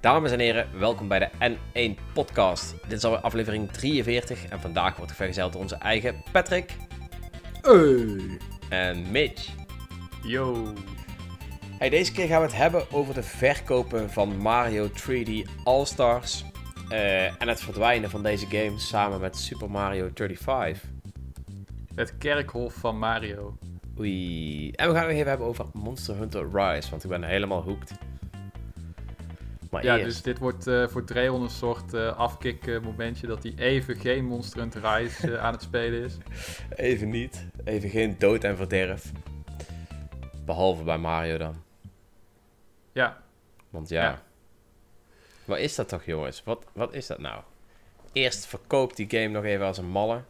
Dames en heren, welkom bij de N1 Podcast. Dit is alweer aflevering 43 en vandaag wordt vergezeld door onze eigen Patrick Hey. en Mitch. Yo. Hey, deze keer gaan we het hebben over de verkopen van Mario 3D All-Stars eh, en het verdwijnen van deze game samen met Super Mario 35. Het kerkhof van Mario. Oei. En we gaan het even hebben over Monster Hunter Rise, want ik ben helemaal hooked. Maar Ja, eerst- dus dit wordt eh, voor Dreon een soort eh afkick momentje dat hij even geen Monster Hunter Rise eh, aan het spelen is. Even niet. Even geen dood en verderf. Behalve bij Mario dan. Ja, Want ja. Ja. Wat is dat toch, jongens? Wat, wat is dat nou? Eerst verkoopt die game nog even als een malle.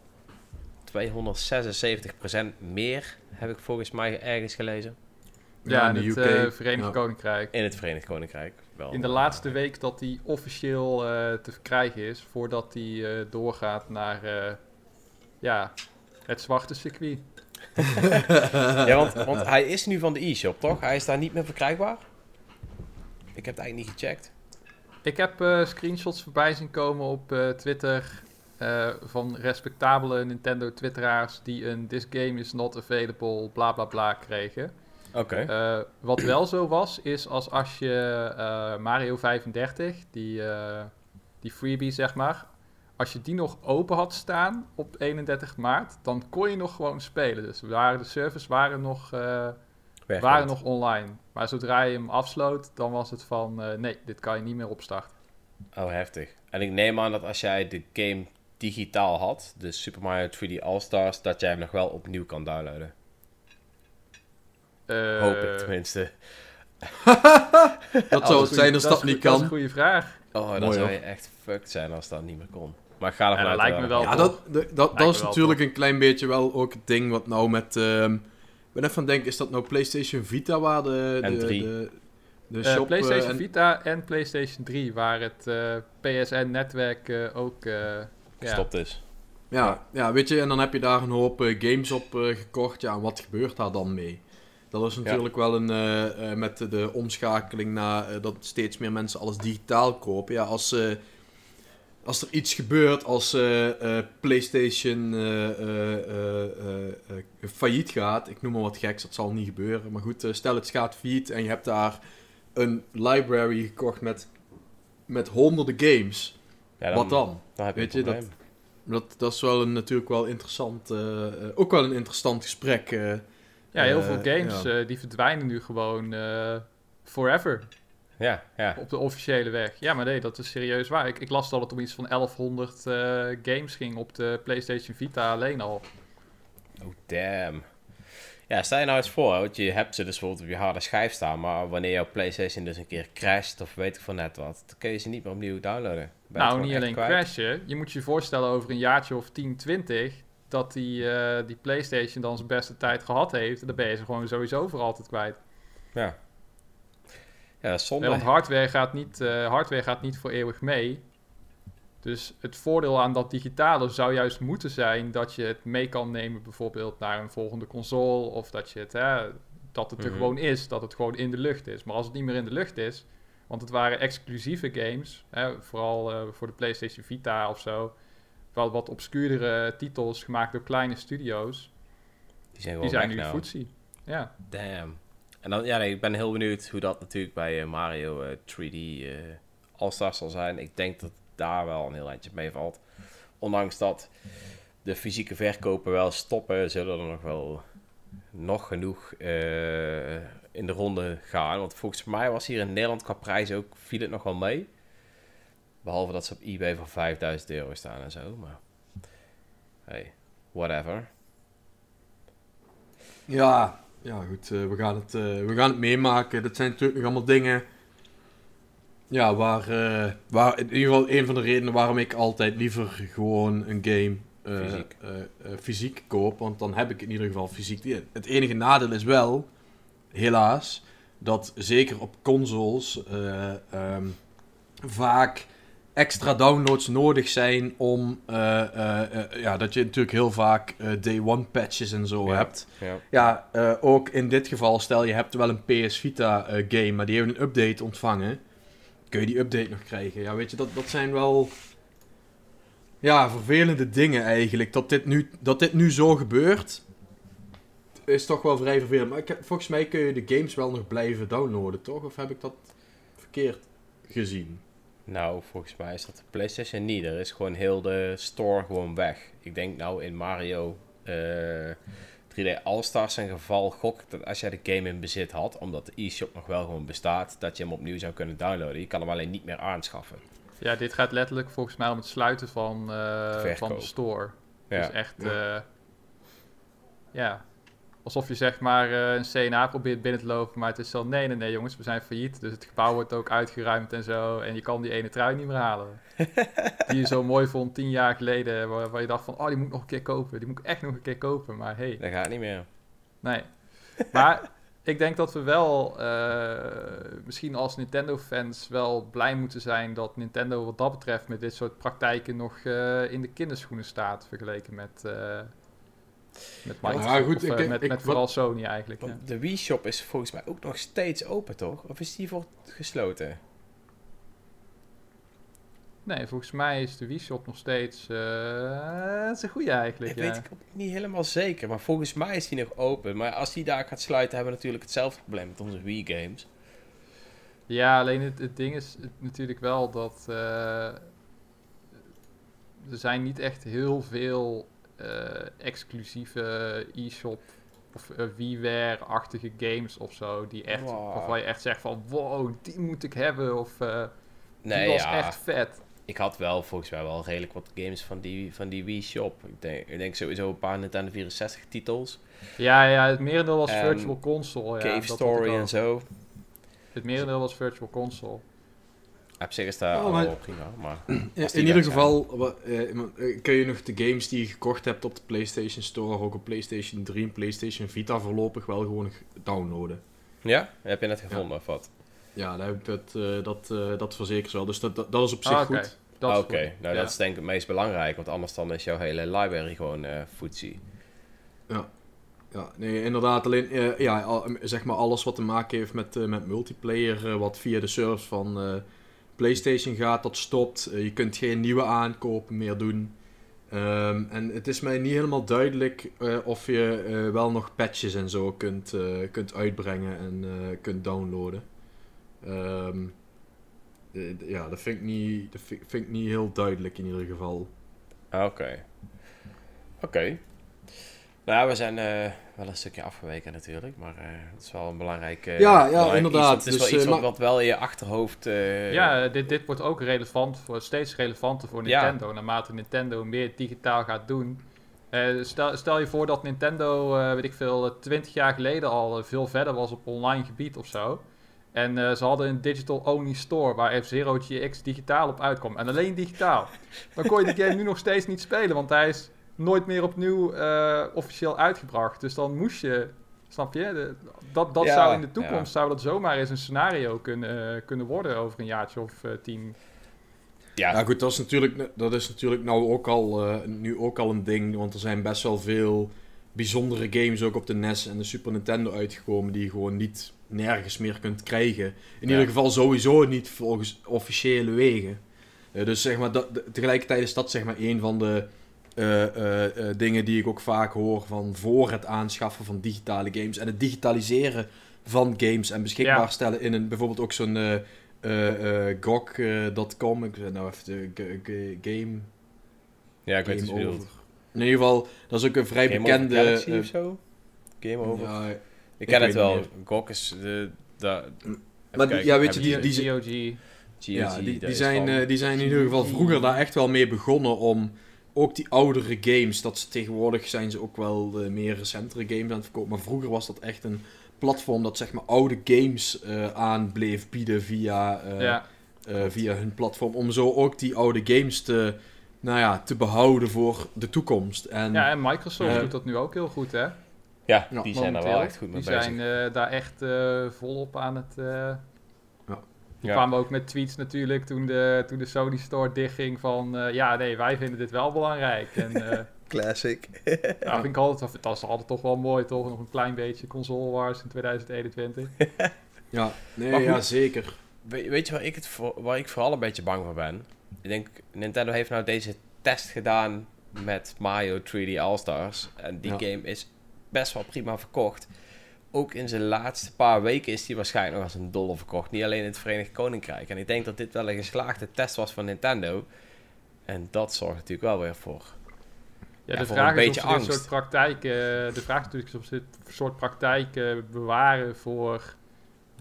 276% meer, heb ik volgens mij ergens gelezen. ja, in het eh, Verenigd Ja. Koninkrijk. In het Verenigd Koninkrijk. Wel. In de laatste week dat die officieel eh, te verkrijgen is, voordat die eh, doorgaat naar eh, ja, het zwarte circuit. Ja, want, want hij is nu van de e-shop, toch? Hij is daar niet meer verkrijgbaar? Ik heb het eigenlijk niet gecheckt. Ik heb eh, screenshots voorbij zien komen op eh, Twitter eh, van respectabele Nintendo twitteraars die een This game is not available bla bla bla kregen. Oké. Eh, wat wel zo was, is als als je eh, Mario 35, die, die freebie zeg maar, als je die nog open had staan op 31 maart, dan kon je nog gewoon spelen. Dus waren, de servers waren nog, waren nog online. Maar zodra je hem afsloot, dan was het van, nee, dit kan je niet meer opstarten. Oh, heftig. En ik neem aan dat als jij de game digitaal had, de Super Mario 3D All-Stars, dat jij hem nog wel opnieuw kan downloaden. Eh, Hoop ik tenminste. Dat zou het zijn als dat, niet goed- Dat is kan. een goede vraag. Oh, dan Mooi, zou je echt fucked zijn als dat niet meer kon. Maar ik ga ervan Ja, uit dat lijkt me wel Ja, dat, dat, dat, is natuurlijk een klein beetje wel ook het ding wat nou met... ehm, ik ben even aan het denken, is dat nou PlayStation Vita waar de, En de, de, de Eh, shop... PlayStation eh, en- Vita en PlayStation 3, waar het eh, PSN-netwerk eh, ook... ja. Gestopt is. Ja, ja, weet je, en dan heb je daar een hoop eh, games op eh, gekocht. Ja, en wat gebeurt daar dan mee? Dat is natuurlijk wel een, eh, eh, met de, omschakeling naar dat steeds meer mensen alles digitaal kopen. Ja, als, eh, als er iets gebeurt, als eh, eh, PlayStation eh, eh, eh, eh, eh, failliet gaat, ik noem maar wat geks, dat zal niet gebeuren. Maar goed, stel het gaat failliet en je hebt daar een library gekocht met, met honderden games. Ja, wat dan? Dan heb je Weet een je, dat- probleem. Dat, dat is wel een, natuurlijk wel interessant, eh, eh, ook wel een interessant gesprek. eh. Ja, heel veel games ja. eh, die verdwijnen nu gewoon eh, forever Ja, ja. op de officiële weg. Ja, maar nee, dat is serieus waar. Ik, ik las dat het om iets van 1100 eh, games ging op de PlayStation Vita alleen al. Oh, damn. Ja, stel je nou eens voor, want je hebt ze dus bijvoorbeeld op je harde schijf staan, maar wanneer jouw PlayStation dus een keer crasht of weet ik van net wat, dan kun je ze niet meer opnieuw downloaden. Nou, niet alleen kwijt. crashen. Je moet je voorstellen over een jaartje of 10, 20... dat die, eh, die PlayStation dan zijn beste tijd gehad heeft. En dan ben je ze gewoon sowieso voor altijd kwijt. Ja. Ja, zonde. Want hardware gaat, niet, eh, hardware gaat niet voor eeuwig mee. Dus het voordeel aan dat digitale zou juist moeten zijn dat je het mee kan nemen, bijvoorbeeld naar een volgende console. Of dat, je het, hè, dat het er Mhm. gewoon is, dat het gewoon in de lucht is. Maar als het niet meer in de lucht is, want het waren exclusieve games, hè, vooral eh, voor de PlayStation Vita of zo. Wel wat obscuurdere titels gemaakt door kleine studio's. die zijn Die zijn nu nou. footsie. Ja. Damn. En dan, ja, nee, ik ben heel benieuwd hoe dat natuurlijk bij eh, Mario eh, 3D eh All-Stars zal zijn. Ik denk dat daar wel een heel eindje mee valt. Ondanks dat de fysieke verkopen wel stoppen, zullen er nog wel nog genoeg in de ronde gaan. Want volgens mij was hier in Nederland qua prijs ook, viel het nog wel mee. Behalve dat ze op eBay voor 5000 euro staan en zo. Maar hey, whatever. Ja, ja goed, eh, we, gaan het, eh, we gaan het meemaken. Dat zijn natuurlijk nog allemaal dingen ja, waar, eh, waar in ieder geval een van de redenen waarom ik altijd liever gewoon een game Fysiek. fysiek koop. Want dan heb ik in ieder geval fysiek. Het enige nadeel is wel, helaas, dat zeker op consoles eh, ehm, vaak extra downloads nodig zijn om... eh, eh, ja, dat je natuurlijk heel vaak day one patches en zo Ja. hebt. Ja. Ja, ook in dit geval, stel je hebt wel een PS Vita game, maar die heeft een update ontvangen. Kun je die update nog krijgen? Ja, weet je, dat, dat zijn wel... Ja, vervelende dingen eigenlijk. Dat dit nu, dat dit nu zo gebeurt, is toch wel vrij vervelend. Maar ik heb- volgens mij kun je de games wel nog blijven downloaden, toch? Of heb ik dat verkeerd gezien? Nou, volgens mij is dat de PlayStation niet. Er is gewoon heel de store gewoon weg. Ik denk nou in Mario eh 3D All-Stars zijn geval gok ik dat als jij de game in bezit had, omdat de e-shop nog wel gewoon bestaat, dat je hem opnieuw zou kunnen downloaden. Je kan hem alleen niet meer aanschaffen. Ja, dit gaat letterlijk volgens mij om het sluiten van, eh, van de store. Ja. Dus echt, Ja. ja. Alsof je zeg maar eh, een CNA probeert binnen te lopen, maar het is zo, nee, nee, nee jongens, we zijn failliet. Dus het gebouw wordt ook uitgeruimd en zo. En je kan die ene trui niet meer halen. die je zo mooi vond tien jaar geleden, waar, waar je dacht van, oh, die moet ik nog een keer kopen. Die moet ik echt nog een keer kopen, maar hey, Dat gaat niet meer. nee. Maar ik denk dat we wel, eh, misschien als Nintendo-fans, wel blij moeten zijn dat Nintendo wat dat betreft met dit soort praktijken nog eh, in de kinderschoenen staat, vergeleken met, met Microsoft. Ja, goed, of, ik- eh, met, ik- met wat- vooral Sony eigenlijk. Ja. De Wii Shop is volgens mij ook nog steeds open, toch? Of is die voor gesloten? Nee, volgens mij is de Wii Shop nog steeds. dat is een goede eigenlijk. Dat ja. weet ik ook niet helemaal zeker, maar volgens mij is die nog open. Maar als die daar gaat sluiten, hebben we natuurlijk hetzelfde probleem met onze Wii games. Ja, alleen het, het ding is het- natuurlijk wel dat eh, er zijn niet echt heel veel exclusieve e-shop of eh, WiiWare-achtige games of zo die echt Wow. waarvan je echt zegt van wow, die moet ik hebben of eh, die Nee, was ja. echt vet. Ik had wel volgens mij wel redelijk wat games van die, van die Wii Shop. Ik denk, ik denk sowieso een paar Nintendo 64 titels. Ja, ja, het merendeel was En Virtual Console. Ja, Cave Story en zo. Het merendeel was Virtual Console. Op zich is dat Oh, allemaal maar- prima, maar... In, ieder geval eh, eh, kun je nog de games die je gekocht hebt op de PlayStation Store, ook op PlayStation 3 en PlayStation Vita voorlopig wel gewoon downloaden. Ja? Heb je net gevonden of wat? Ja, dat, heb ik- dat, eh, dat, eh, dat verzekert wel. Dus dat, dat, dat is op zich Ah, oké. goed. Oké, nou Ja. dat is denk ik het meest belangrijk, want anders dan is jouw hele library gewoon eh footsie. Ja, nee, inderdaad. Alleen, eh, ja, al- zeg maar alles wat te maken heeft met, eh, met multiplayer, eh, wat via de servers van eh, PlayStation gaat, dat stopt. Eh, je kunt geen nieuwe aankopen meer doen. Ehm, en het is mij niet helemaal duidelijk eh, of je eh, wel nog patches en zo kunt, kunt uitbrengen en kunt downloaden. Ehm, eh, ja, dat vind, ik niet, dat vind, vind ik niet heel duidelijk in ieder geval. Ah, Oké. Oké. Nou, we zijn eh, wel een stukje afgeweken natuurlijk, maar eh het is wel een belangrijk... eh, Ja, ja, belangrijk inderdaad. Iets, het is Dus, wel iets wat, maar- wat wel in je achterhoofd... eh, Ja, dit, dit wordt ook relevant voor, steeds relevanter voor Ja. Nintendo. Naarmate Nintendo meer digitaal gaat doen. Eh, stel, stel je voor dat Nintendo, eh, weet ik veel, twintig jaar geleden al veel verder was op online gebied of zo. En eh, ze hadden een digital-only store waar F-Zero GX digitaal op uitkwam. En alleen digitaal. Dan kon je die game nu nog steeds niet spelen, want hij is nooit meer opnieuw eh, officieel uitgebracht. Dus dan moest je, snap je? De- dat dat Ja, zou in de toekomst ja. zou dat zomaar eens een scenario kunnen, eh, kunnen worden over een jaartje of eh, tien. ja, Ja, goed, dat is natuurlijk, dat is natuurlijk nou ook al, eh, nu ook al een ding. Want er zijn best wel veel bijzondere games ook op de NES en de Super Nintendo uitgekomen. die je gewoon niet nergens meer kunt krijgen. In Ja. ieder geval sowieso niet volgens officiële wegen. Eh, dus zeg maar, dat, de- tegelijkertijd is dat zeg maar een van de eh, eh, eh, dingen die ik ook vaak hoor van voor het aanschaffen van digitale games. En het digitaliseren van games en beschikbaar Ja. stellen in een bijvoorbeeld ook zo'n. eh, eh, eh, GOG.com, ik weet nou even de game, ja, ik weet game het over. In ieder geval, dat is ook een vrij Game Over bekende... Eh, of zo? Game Over? ja, ik ik ken het wel. GOG is de... de Maar die- ja, weet je, die- die- GOG. GOG, ja, die, die, zijn, van- eh, die zijn in ieder geval vroeger daar echt wel mee begonnen om ook die oudere games, dat ze tegenwoordig zijn ze ook wel de meer recentere games aan het verkopen, maar vroeger was dat echt een platform dat zeg maar oude games eh aan bleef bieden via, eh, ja. eh, via hun platform, om zo ook die oude games te, nou ja, te behouden voor de toekomst. En, ja, en Microsoft Eh, doet dat nu ook heel goed, hè? Ja, Ja, die zijn er wel echt goed mee Die bezig. zijn eh, daar echt eh, volop aan het... Die kwamen ook met tweets natuurlijk toen de, toen de Sony Store dichtging van... eh, ja, nee, wij vinden dit wel belangrijk. En eh, Classic. ja, vind ik altijd, dat is altijd toch wel mooi, toch? Nog een klein beetje console wars in 2021. Ja, nee, ja, zeker. We- weet je waar ik, het voor, waar ik vooral een beetje bang voor ben? Ik denk, Nintendo heeft nou deze test gedaan met Mario 3D All-Stars. En die Ja. game is best wel prima verkocht. Ook in zijn laatste paar weken is die waarschijnlijk nog als een dolle verkocht. Niet alleen in het Verenigd Koninkrijk. En ik denk dat dit wel een geslaagde test was van Nintendo. En dat zorgt natuurlijk wel weer voor. Ja, de vraag een is of ze dit angst. soort praktijken... De vraag is natuurlijk of ze dit soort praktijken bewaren voor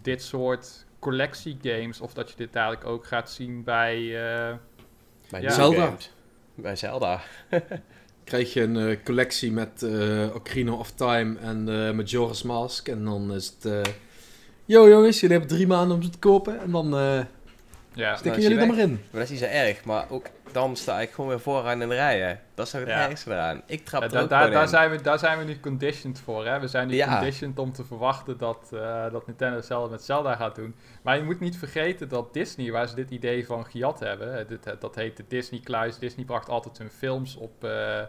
dit soort collectiegames. Of dat je dit dadelijk ook gaat zien bij... eh, Bij Ja. Zelda. games. Bij Zelda. Krijg je een eh, collectie met Ocarina of Time en eh Majora's Mask. En dan is het... Yo jongens, jullie hebben drie maanden om ze te kopen. En dan ja, stikken is jullie er maar in. Maar dat is niet zo erg. Maar ook dan sta ik gewoon weer vooraan in de rijen. Dat is toch het Ja. ergste eraan. Ik trap Ja, er da- ook daar, gewoon daar, in. zijn we, daar zijn we nu conditioned voor. Hè? We zijn nu Ja. conditioned om te verwachten dat, eh, dat Nintendo hetzelfde met Zelda gaat doen. Maar je moet niet vergeten dat Disney, waar ze dit idee van gejat hebben, dit, dat heet de Disney Kluis. Disney bracht altijd hun films op, eh,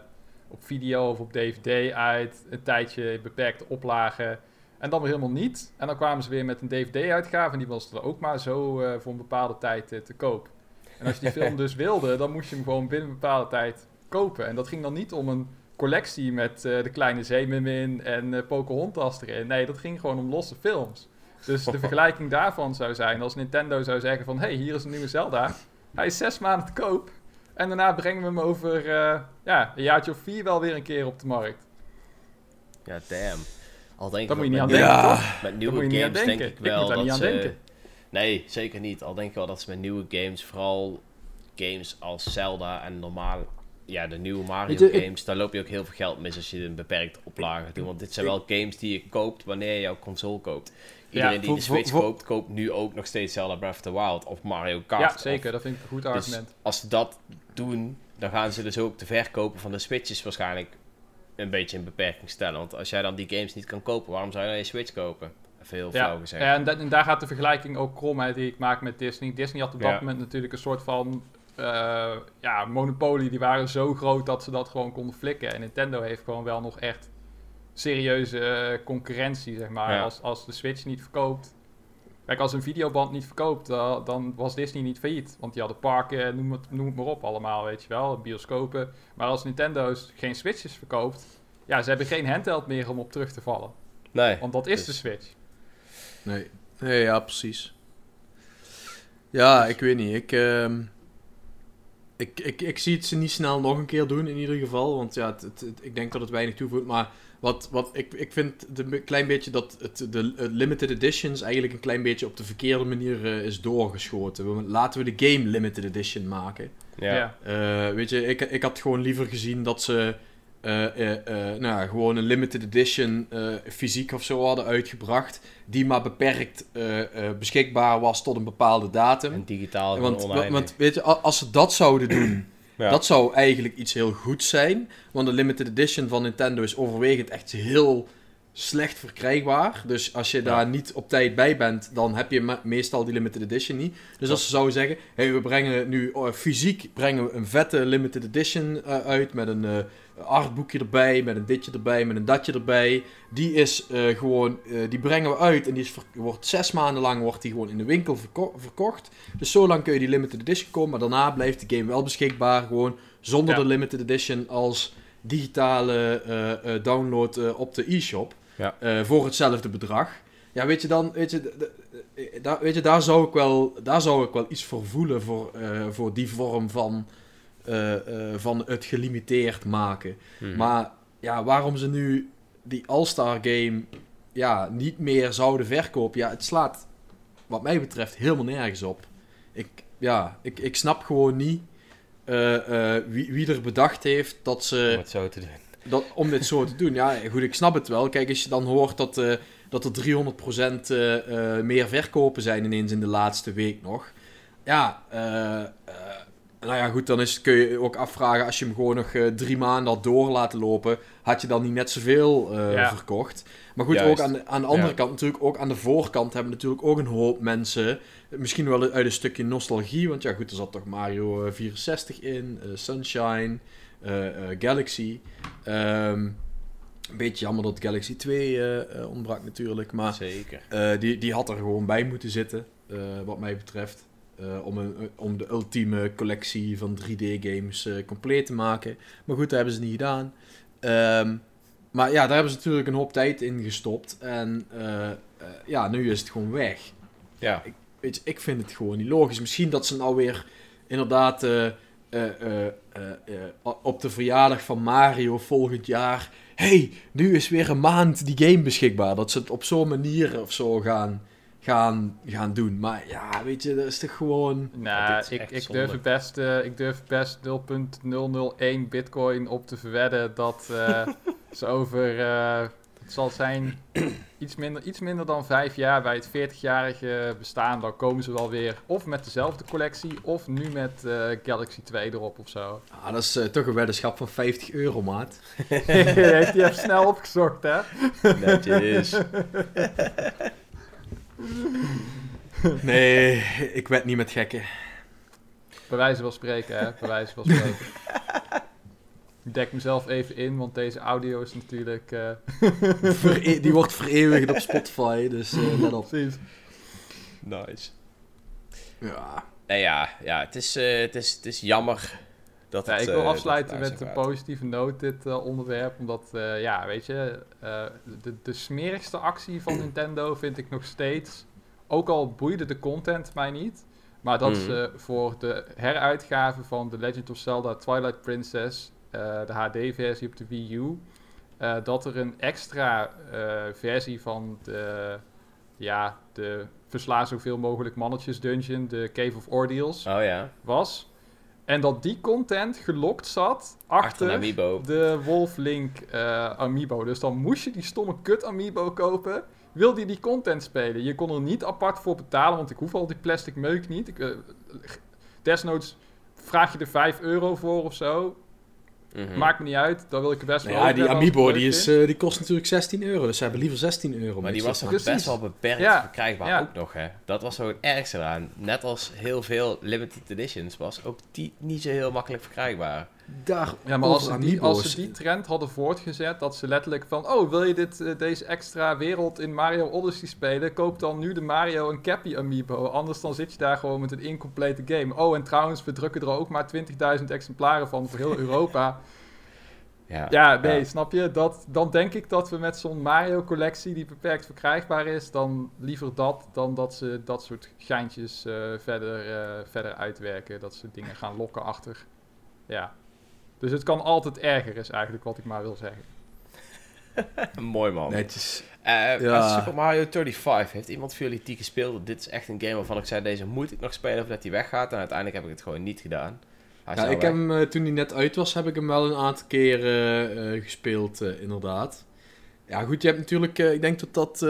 op video of op DVD uit. Een tijdje in beperkte oplagen. En dan weer helemaal niet. En dan kwamen ze weer met een DVD-uitgave. En die was er ook maar zo eh, voor een bepaalde tijd eh, te koop. En als je die film dus wilde, dan moest je hem gewoon binnen een bepaalde tijd kopen. En dat ging dan niet om een collectie met eh, de kleine zeemermin en Pocahontas erin. Nee, dat ging gewoon om losse films. Dus de vergelijking daarvan zou zijn als Nintendo zou zeggen van... hey, hier is een nieuwe Zelda. Hij is zes maanden te koop. En daarna brengen we hem over ja, een jaartje of vier wel weer een keer op de markt. Ja, damn. Al denk moet je niet aan denken, toch? Met nieuwe games denk denken. ik wel moet dat niet aan ze... denken. Nee, zeker niet. Al denk ik wel dat ze met nieuwe games, vooral games als Zelda en normaal... Ja, de nieuwe Mario ik- games, daar loop je ook heel veel geld mis als je een beperkt oplage doet. Want dit zijn wel games die je koopt wanneer je jouw console koopt. Iedereen die voor- de Switch koopt, koopt nu ook nog steeds Zelda Breath of the Wild of Mario Kart. Ja, of- zeker. Dat vind ik een goed Dus argument. als ze dat doen, dan gaan ze dus ook de verkopen van de Switches waarschijnlijk een beetje in beperking stellen. Want als jij dan die games niet kan kopen, waarom zou je dan je Switch kopen? Flauw Ja, gezegd. ja en, da- en daar gaat de vergelijking ook krom uit die ik maak met Disney. Disney had op dat Ja. moment natuurlijk een soort van eh, ja, monopolie. Die waren zo groot dat ze dat gewoon konden flikken. En Nintendo heeft gewoon wel nog echt serieuze eh, concurrentie, zeg maar. Ja. Als, als de Switch niet verkoopt. Kijk, als een videoband niet verkoopt, eh, dan was Disney niet failliet. Want die hadden parken, noem het, noem het maar op allemaal, weet je wel. Bioscopen. Maar als Nintendo's geen Switches verkoopt... Ja, ze hebben geen handheld meer om op terug te vallen. nee. Want dat is Dus- de Switch. Nee. nee, ja, precies. Ja, ik weet niet. Ik, ehm, ik, ik, ik zie het ze niet snel nog een keer doen, in ieder geval. Want ja, het, het- het- ik denk dat het weinig toevoegt. Maar wat, wat ik, ik vind een klein beetje dat het, de limited editions eigenlijk een klein beetje op de verkeerde manier eh, is doorgeschoten. We- Laten we de game limited edition maken. Ja. Eh, weet je, ik, ik had gewoon liever gezien dat ze eh, eh, eh, nou, ja, gewoon een limited edition eh, fysiek of zo hadden uitgebracht. Die maar beperkt eh, eh, beschikbaar was tot een bepaalde datum. En digitaal Want, want, oneindig. want weet je, als ze dat zouden doen, Dat zou eigenlijk iets heel goeds zijn. Want de limited edition van Nintendo is overwegend echt heel slecht verkrijgbaar. Dus als je daar niet op tijd bij bent, dan heb je me- meestal die limited edition niet. Dus als ze zouden zeggen, hey, we brengen nu eh, fysiek brengen we een vette limited edition eh, uit met een eh artboekje erbij, met een ditje erbij, met een datje erbij. Die is eh, gewoon, die brengen we uit en die is wordt zes maanden lang wordt die gewoon in de winkel verko- verkocht. Dus zo lang kun je die limited edition komen, maar daarna blijft de game wel beschikbaar, gewoon zonder Ja. de limited edition als digitale download op de e-shop Ja. eh, voor hetzelfde bedrag. Ja, weet je dan, weet je, eh, daar, weet je, daar zou ik wel, daar zou ik wel iets voor voelen voor, eh, voor die vorm van, van het gelimiteerd maken. Mhm. Maar ja, waarom ze nu die All-Star game ja, niet meer zouden verkopen, ja, het slaat wat mij betreft helemaal nergens op. Ik, ja, ik, ik snap gewoon niet wie, wie er bedacht heeft dat ze Om het zo te doen. Dat, om dit zo te doen. Ja, goed, ik snap het wel. Kijk, als je dan hoort dat, eh, dat er 300% eh, eh, meer verkopen zijn ineens in de laatste week nog. Ja, nou ja, goed, dan is, kun je ook afvragen... als je hem gewoon nog drie maanden had door laten lopen... had je dan niet net zoveel Ja. verkocht. Maar goed, Juist. ook aan de, aan de andere Ja. kant natuurlijk... ook aan de voorkant hebben natuurlijk ook een hoop mensen... misschien wel uit een stukje nostalgie... want ja, goed, er zat toch Mario eh, 64 in... Sunshine, Galaxy... Ehm, een beetje jammer dat Galaxy 2 eh, eh, ontbrak natuurlijk, maar... Zeker. Eh, die, die had er gewoon bij moeten zitten, eh, wat mij betreft. eh, om, een, om de ultieme collectie van 3D-games eh, compleet te maken. Maar goed, dat hebben ze niet gedaan. Ehm, maar ja, daar hebben ze natuurlijk een hoop tijd in gestopt. En eh, eh, ja, nu is het gewoon weg. Ja. Weet je, ik vind het gewoon niet logisch. Misschien dat ze nou weer inderdaad eh, eh, eh, op de verjaardag van Mario volgend jaar. hey, nu is weer een maand die game beschikbaar. Dat ze het op zo'n manier of zo gaan, gaan, gaan doen. Maar ja, weet je, dat is toch gewoon. Nou, ik, ik, zonde. durf het best, eh, ik durf best 0.001 bitcoin op te verwedden dat eh, ze over, eh, het zal zijn, iets minder, iets minder dan vijf jaar bij het 40-jarige bestaan, dan komen ze wel weer of met dezelfde collectie of nu met eh, Galaxy 2 erop of zo. Ah, dat is eh, toch een weddenschap van 50 euro, maat. Die even snel opgezocht, hè? Netjes. Nee, ik wed niet met gekken. Bij wijze van spreken, hè? Bij wijze van spreken. Ik dek mezelf even in, want deze audio is natuurlijk... eh, die wordt vereeuwigd op Spotify, dus eh, let op. Precies. Nice. Ja. Nee, ja, ja het, is, eh, het, is, het is jammer dat Ja, het... ik wil afsluiten met een positieve noot, dit eh, onderwerp. Omdat, eh, ja, weet je, eh, de, de smerigste actie van Nintendo vind ik nog steeds. Ook al boeide de content mij niet. Maar dat Mhm. ze voor de heruitgave van The Legend of Zelda Twilight Princess, de HD-versie op de Wii U, eh, dat er een extra eh, versie van de, ja, de versla zoveel mogelijk mannetjes dungeon, de Cave of Ordeals, Oh ja, was. En dat die content gelokt zat achter achter de Wolf Link eh, amiibo. Dus dan moest je die stomme kut amiibo kopen. Wilde je die content spelen? Je kon er niet apart voor betalen, want ik hoef al die plastic meuk niet. Ik, eh, desnoods vraag je er 5 euro voor of zo. Mhm. Maakt me niet uit, dan wil ik er best Nou wel ja, over die hebben amiibo die, is, eh, die kost natuurlijk 16 euro. Dus ze hebben liever 16 euro. Maar die was toch best wel beperkt Ja, verkrijgbaar ja. ook nog, hè? Dat was zo het ergste eraan. Net als heel veel limited editions was ook die niet zo heel makkelijk verkrijgbaar. Daar Ja, maar als ze, die, als ze die trend hadden voortgezet, dat ze letterlijk van... Oh, wil je dit, eh, deze extra wereld in Mario Odyssey spelen? Koop dan nu de Mario en Cappy amiibo. Anders dan zit je daar gewoon met een incomplete game. Oh, en trouwens, we drukken er ook maar 20.000 exemplaren van voor heel Europa. Ja, Ja, nee, snap je? Dat, dan denk ik dat we met zo'n Mario-collectie die beperkt verkrijgbaar is... dan liever dat dan dat ze dat soort geintjes eh, verder, eh, verder uitwerken. Dat ze dingen gaan lokken achter... Ja. Dus het kan altijd erger, is eigenlijk wat ik maar wil zeggen. Mooi man. Netjes. Eh, Ja. Super Mario 35. Heeft iemand van jullie die gespeeld? Dit is echt een game waarvan ik zei, deze moet ik nog spelen voordat hij weggaat. En uiteindelijk heb ik het gewoon niet gedaan. Hij Ja, ik weg. heb hem, eh, toen hij net uit was, heb ik hem wel een aantal keer eh, gespeeld, inderdaad. Ja, goed, je hebt natuurlijk, eh, ik denk dat dat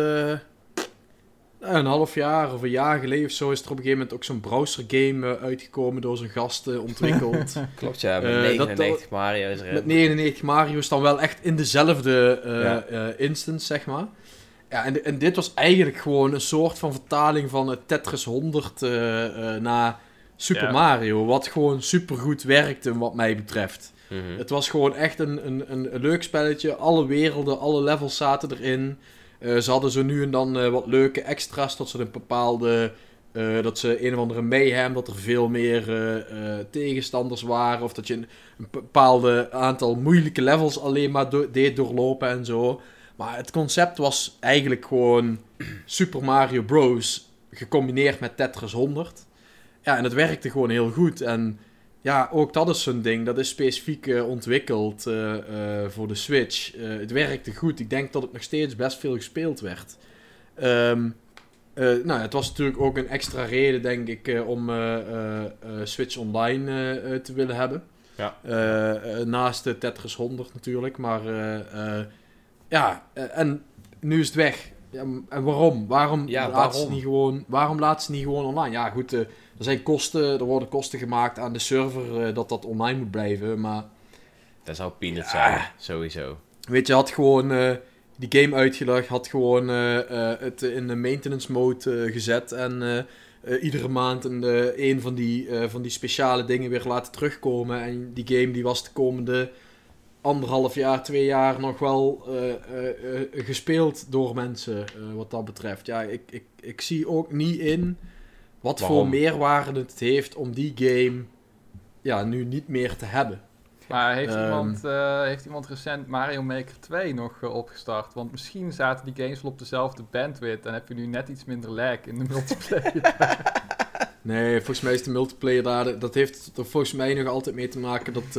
een half jaar of een jaar geleden of zo is er op een gegeven moment ook zo'n browser game eh, uitgekomen door zijn gasten ontwikkeld. Klopt, ja. Met Eh, dat- 99 Mario's erin. Met 99 Mario's dan wel echt in dezelfde eh, Ja. eh, instance, zeg maar. Ja, en, en dit was eigenlijk gewoon een soort van vertaling van het Tetris 100 eh, eh, naar Super Ja. Mario. Wat gewoon supergoed werkte, wat mij betreft. Mhm. Het was gewoon echt een, een, een leuk spelletje. Alle werelden, alle levels zaten erin. Eh, ze hadden zo nu en dan eh, wat leuke extra's. Dat ze een bepaalde. eh, dat ze een of andere mayhem. Dat er veel meer tegenstanders waren. Of dat je een, een bepaalde aantal moeilijke levels alleen maar deed doorlopen en zo. Maar het concept was eigenlijk gewoon Super Mario Bros. gecombineerd met Tetris 100. Ja, en het werkte gewoon heel goed. En ja, ook dat is zo'n ding. Dat is specifiek eh, ontwikkeld eh, eh, voor de Switch. Het werkte goed. Ik denk dat het nog steeds best veel gespeeld werd. Ehm, eh, nou, het was natuurlijk ook een extra reden, denk ik, om Switch Online te willen hebben. Ja. Naast de Tetris 100 natuurlijk. Maar ja, en nu is het weg. Ja, en waarom? Waarom, Ja, laat waarom? Ze niet gewoon, waarom laat ze niet gewoon online? Ja, goed, de, er zijn kosten, er worden kosten gemaakt aan de server eh, dat dat online moet blijven. Maar Dat zou peanuts Ja. zijn, sowieso. weet je, had gewoon eh, die game uitgelegd, had gewoon eh, het in de maintenance mode gezet en iedere maand een, een van, die, van die speciale dingen weer laten terugkomen. En die game die was de komende anderhalf jaar, twee jaar nog wel gespeeld door mensen wat dat betreft. Ja, ik, ik, ik zie ook niet in wat voor meerwaarde het heeft om die game ja, nu niet meer te hebben. Maar heeft, Ehm. iemand, eh, heeft iemand recent Mario Maker 2 nog eh, opgestart? Want misschien zaten die games wel op dezelfde bandwidth en heb je nu net iets minder lag in de multiplayer. Nee, volgens mij is de multiplayer daar. Dat heeft er volgens mij nog altijd mee te maken dat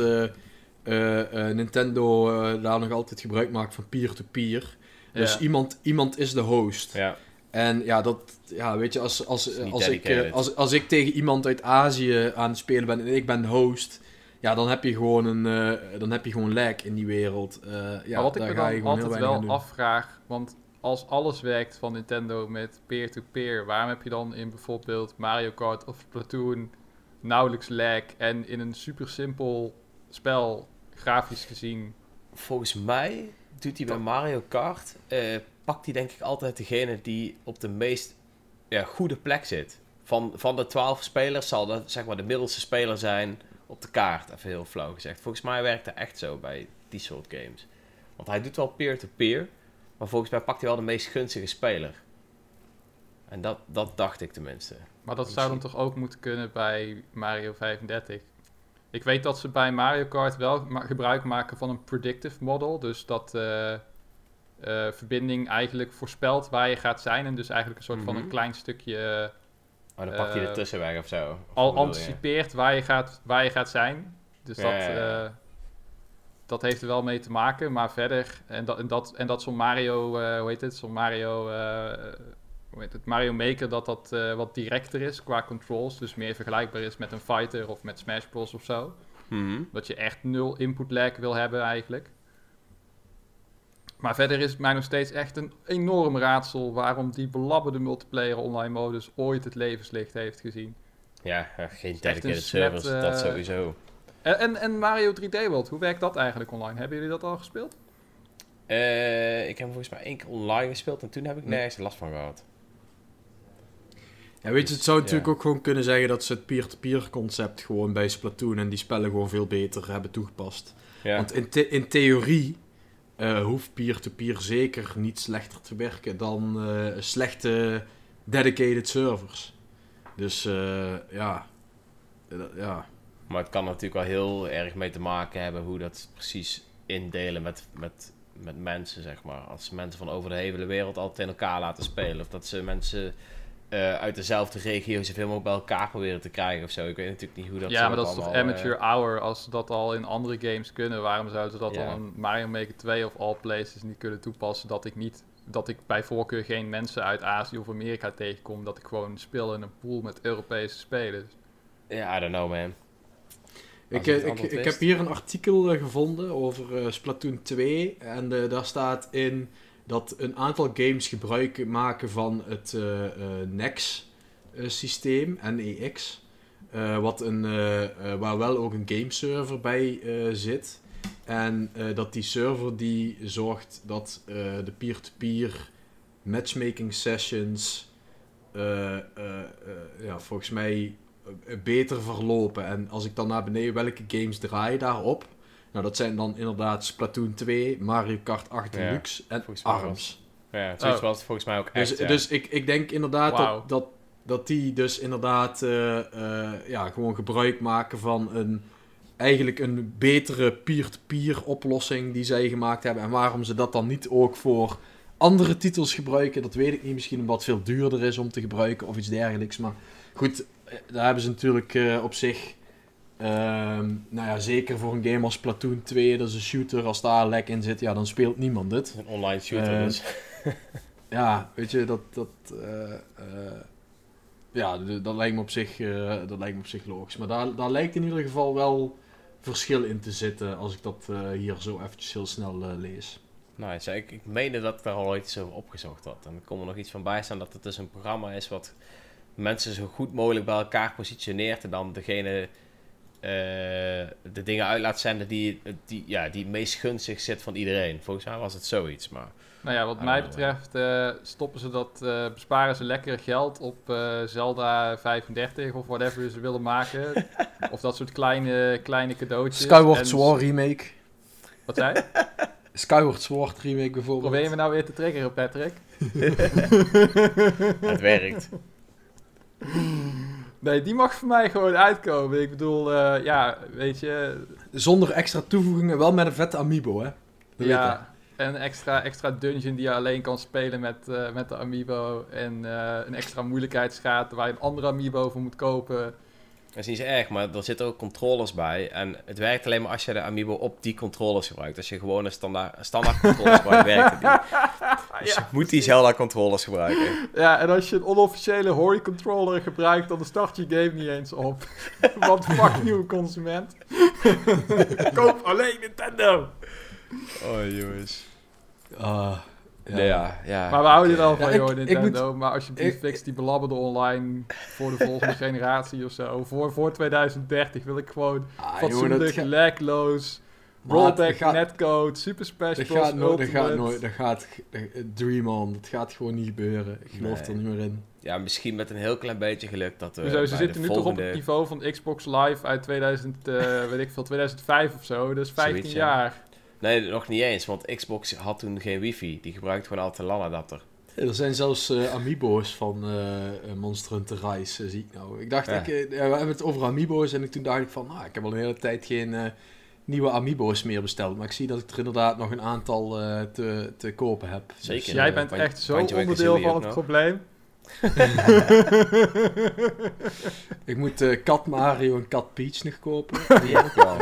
eh, Nintendo daar nog altijd gebruik maakt van peer-to-peer. Dus Ja. iemand, iemand is de host. Ja, En ja, dat, ja, weet je, als, als, als, ik, eh, als, als ik tegen iemand uit Azië aan het spelen ben en ik ben de host, ja, dan heb je gewoon een, eh, dan heb je gewoon lag in die wereld. Eh, ja, maar wat ik me dan altijd wel afvraag, want als alles werkt van Nintendo met peer-to-peer, waarom heb je dan in bijvoorbeeld Mario Kart of Splatoon nauwelijks lag en in een super simpel spel, grafisch gezien, volgens mij doet hij bij Mario Kart, eh, pakt hij denk ik altijd degene die op de meest ja, goede plek zit. Van, van de twaalf spelers zal dat zeg maar de middelste speler zijn op de kaart, even heel flauw gezegd. Volgens mij werkt het echt zo bij die soort games. Want hij doet wel peer-to-peer, maar volgens mij pakt hij wel de meest gunstige speler. En dat, dat dacht ik tenminste. Maar dat zou dan toch ook moeten kunnen bij Mario 35. Ik weet dat ze bij Mario Kart wel gebruik maken van een predictive model. Dus dat de verbinding eigenlijk voorspelt waar je gaat zijn. En dus eigenlijk een soort van Mhm. een klein stukje Oh, dan pakt hij Eh, de tussenweg of zo. Of al je? anticipeert waar je gaat, waar je gaat zijn. Dus Ja, dat, ja, ja. eh, dat heeft er wel mee te maken. Maar verder, en dat, en dat, en dat zo'n Mario, eh, hoe heet het, zo'n Mario, eh, hoe heet het, Mario Maker, dat dat eh, wat directer is qua controls. Dus meer vergelijkbaar is met een fighter of met Smash Bros of zo. Mhm. Dat je echt nul input lag wil hebben eigenlijk. Maar verder is het mij nog steeds echt een enorm raadsel waarom die belabberde multiplayer online modus ooit het levenslicht heeft gezien. Ja, eh, geen dedicated servers, eh, dat sowieso. En, en, en Mario 3D World, hoe werkt dat eigenlijk online? Hebben jullie dat al gespeeld? Eh, ik heb hem volgens mij één keer online gespeeld en toen heb ik Hm. nergens last van gehad. Ja, weet je, het zou Ja. natuurlijk ook gewoon kunnen zeggen dat ze het peer-to-peer concept gewoon bij Splatoon en die spellen gewoon veel beter hebben toegepast. Ja, Want in, the- in theorie eh, hoeft peer-to-peer zeker niet slechter te werken dan eh, slechte dedicated servers. Dus eh, ja. Ja. maar het kan natuurlijk wel heel erg mee te maken hebben hoe dat precies indelen met, met, met mensen, zeg maar. Als mensen van over de hele wereld altijd in elkaar laten spelen. Of dat ze mensen eh, uit dezelfde regio zoveel mogelijk bij elkaar proberen te krijgen of zo. Ik weet natuurlijk niet hoe dat ja, maar dat is toch allemaal, amateur eh, hour. Als ze dat al in andere games kunnen, waarom zouden ze dat dan in Mario Maker 2 of All Places niet kunnen toepassen? Dat ik niet, dat ik bij voorkeur geen mensen uit Azië of Amerika tegenkom. Dat ik gewoon speel in een pool met Europese spelers. Ja, I don't know, man. Ik, eh, ik, ik heb hier een artikel eh, gevonden over eh, Splatoon 2. En eh, daar staat in dat een aantal games gebruik maken van het eh eh, NEX-systeem, NEX. eh, wat een, waar wel ook een gameserver bij zit. En dat die server die zorgt dat de peer-to-peer matchmaking sessions ja, volgens mij beter verlopen. En als ik dan naar beneden, welke games draaien daarop? Nou, dat zijn dan inderdaad Splatoon 2, Mario Kart 8 Ja, Deluxe en ARMS. Ja, zoiets Oh. was het volgens mij ook echt, Dus, ja. dus ik, ik denk inderdaad dat, dat, dat die dus inderdaad eh, eh, ja, gewoon gebruik maken van een eigenlijk een betere peer-to-peer oplossing die zij gemaakt hebben. En waarom ze dat dan niet ook voor andere titels gebruiken, dat weet ik niet. Misschien omdat het veel duurder is om te gebruiken of iets dergelijks. Maar goed, eh, daar hebben ze natuurlijk eh, op zich... ehm, nou ja, zeker voor een game als Splatoon 2, dat is een shooter. Als daar lek in zit, ja, dan speelt niemand het. een online shooter, Eh, dus. Ja, weet je, dat, dat, eh, eh, ja, dat, lijkt me op zich, dat lijkt me op zich logisch. Maar daar, daar lijkt in ieder geval wel verschil in te zitten als ik dat hier zo eventjes heel snel lees. Nou, ja, ik, ik meende dat ik daar al ooit iets over opgezocht had. En er kon er nog iets van bij staan dat het dus een programma is wat mensen zo goed mogelijk bij elkaar positioneert en dan degene eh, de dingen uit laat zenden die, die, ja, die het meest gunstig zit van iedereen. Volgens mij was het zoiets, maar... Nou ja, wat mij betreft eh, stoppen ze dat, eh, besparen ze lekker geld op eh, Zelda 35 of whatever ze willen maken. of dat soort kleine, kleine cadeautjes. Skyward En- Sword remake. Wat zei? Skyward Sword remake bijvoorbeeld. Probeer je me nou weer te triggeren, Patrick? Het werkt. Nee, die mag voor mij gewoon uitkomen. Ik bedoel, eh, ja, weet je... Zonder extra toevoegingen, wel met een vette amiibo, hè? Dat ja, een extra, extra dungeon die je alleen kan spelen met, eh, met de amiibo. En eh, een extra moeilijkheidsgraad waar je een andere amiibo voor moet kopen. Dat is niet zo erg, maar er zitten ook controllers bij. En het werkt alleen maar als je de Amiibo op die controllers gebruikt. Als je gewoon een standaard, standaard controllers gebruikt, werkt het niet. Dus je moet die Zelda controllers gebruiken. Ja, en als je een onofficiële Hori controller gebruikt, dan start je game niet eens op. Want fuck you, consument. Koop alleen Nintendo. Oh, jongens. Ah, ja. Ja. Maar we houden er wel van, Ja, ik- joh, ik Nintendo. maar alsjeblieft, fix die belabberde online voor de volgende generatie of zo. Voor, voor 2030 wil ik gewoon Ah, dat fatsoenlijk, lagloos, Maat, rollback, dat gaat- netcode, super smash Dat gaat, nooit, dat gaat nooit, dat gaat, dat- dream on, dat gaat gewoon niet gebeuren. Ik geloof Nee. er niet meer in. ja, misschien met een heel klein beetje geluk dat we Hoezo, ze zitten nu toch op het niveau van Xbox Live uit 2000, eh, weet ik veel, 2005 of zo. Dus 15 Zoiets, ja. jaar. Nee, nog niet eens, want Xbox had toen geen wifi. Die gebruikte gewoon altijd een LAN-adapter. Er zijn zelfs eh, amiibo's van eh, eh, Monster Hunter Rise, zie ik nou. Ik dacht, Ja. ik, we hebben het over amiibo's en ik, toen dacht ik van, nou, ik heb al een hele tijd geen eh, nieuwe amiibo's meer besteld. Maar ik zie dat ik er inderdaad nog een aantal eh, te, te kopen heb. Zeker. Dus, Jij eh, bent echt zo onderdeel van het nog. probleem. Ik moet eh, Kat Mario en Kat Peach nog kopen. Die heb ik wel.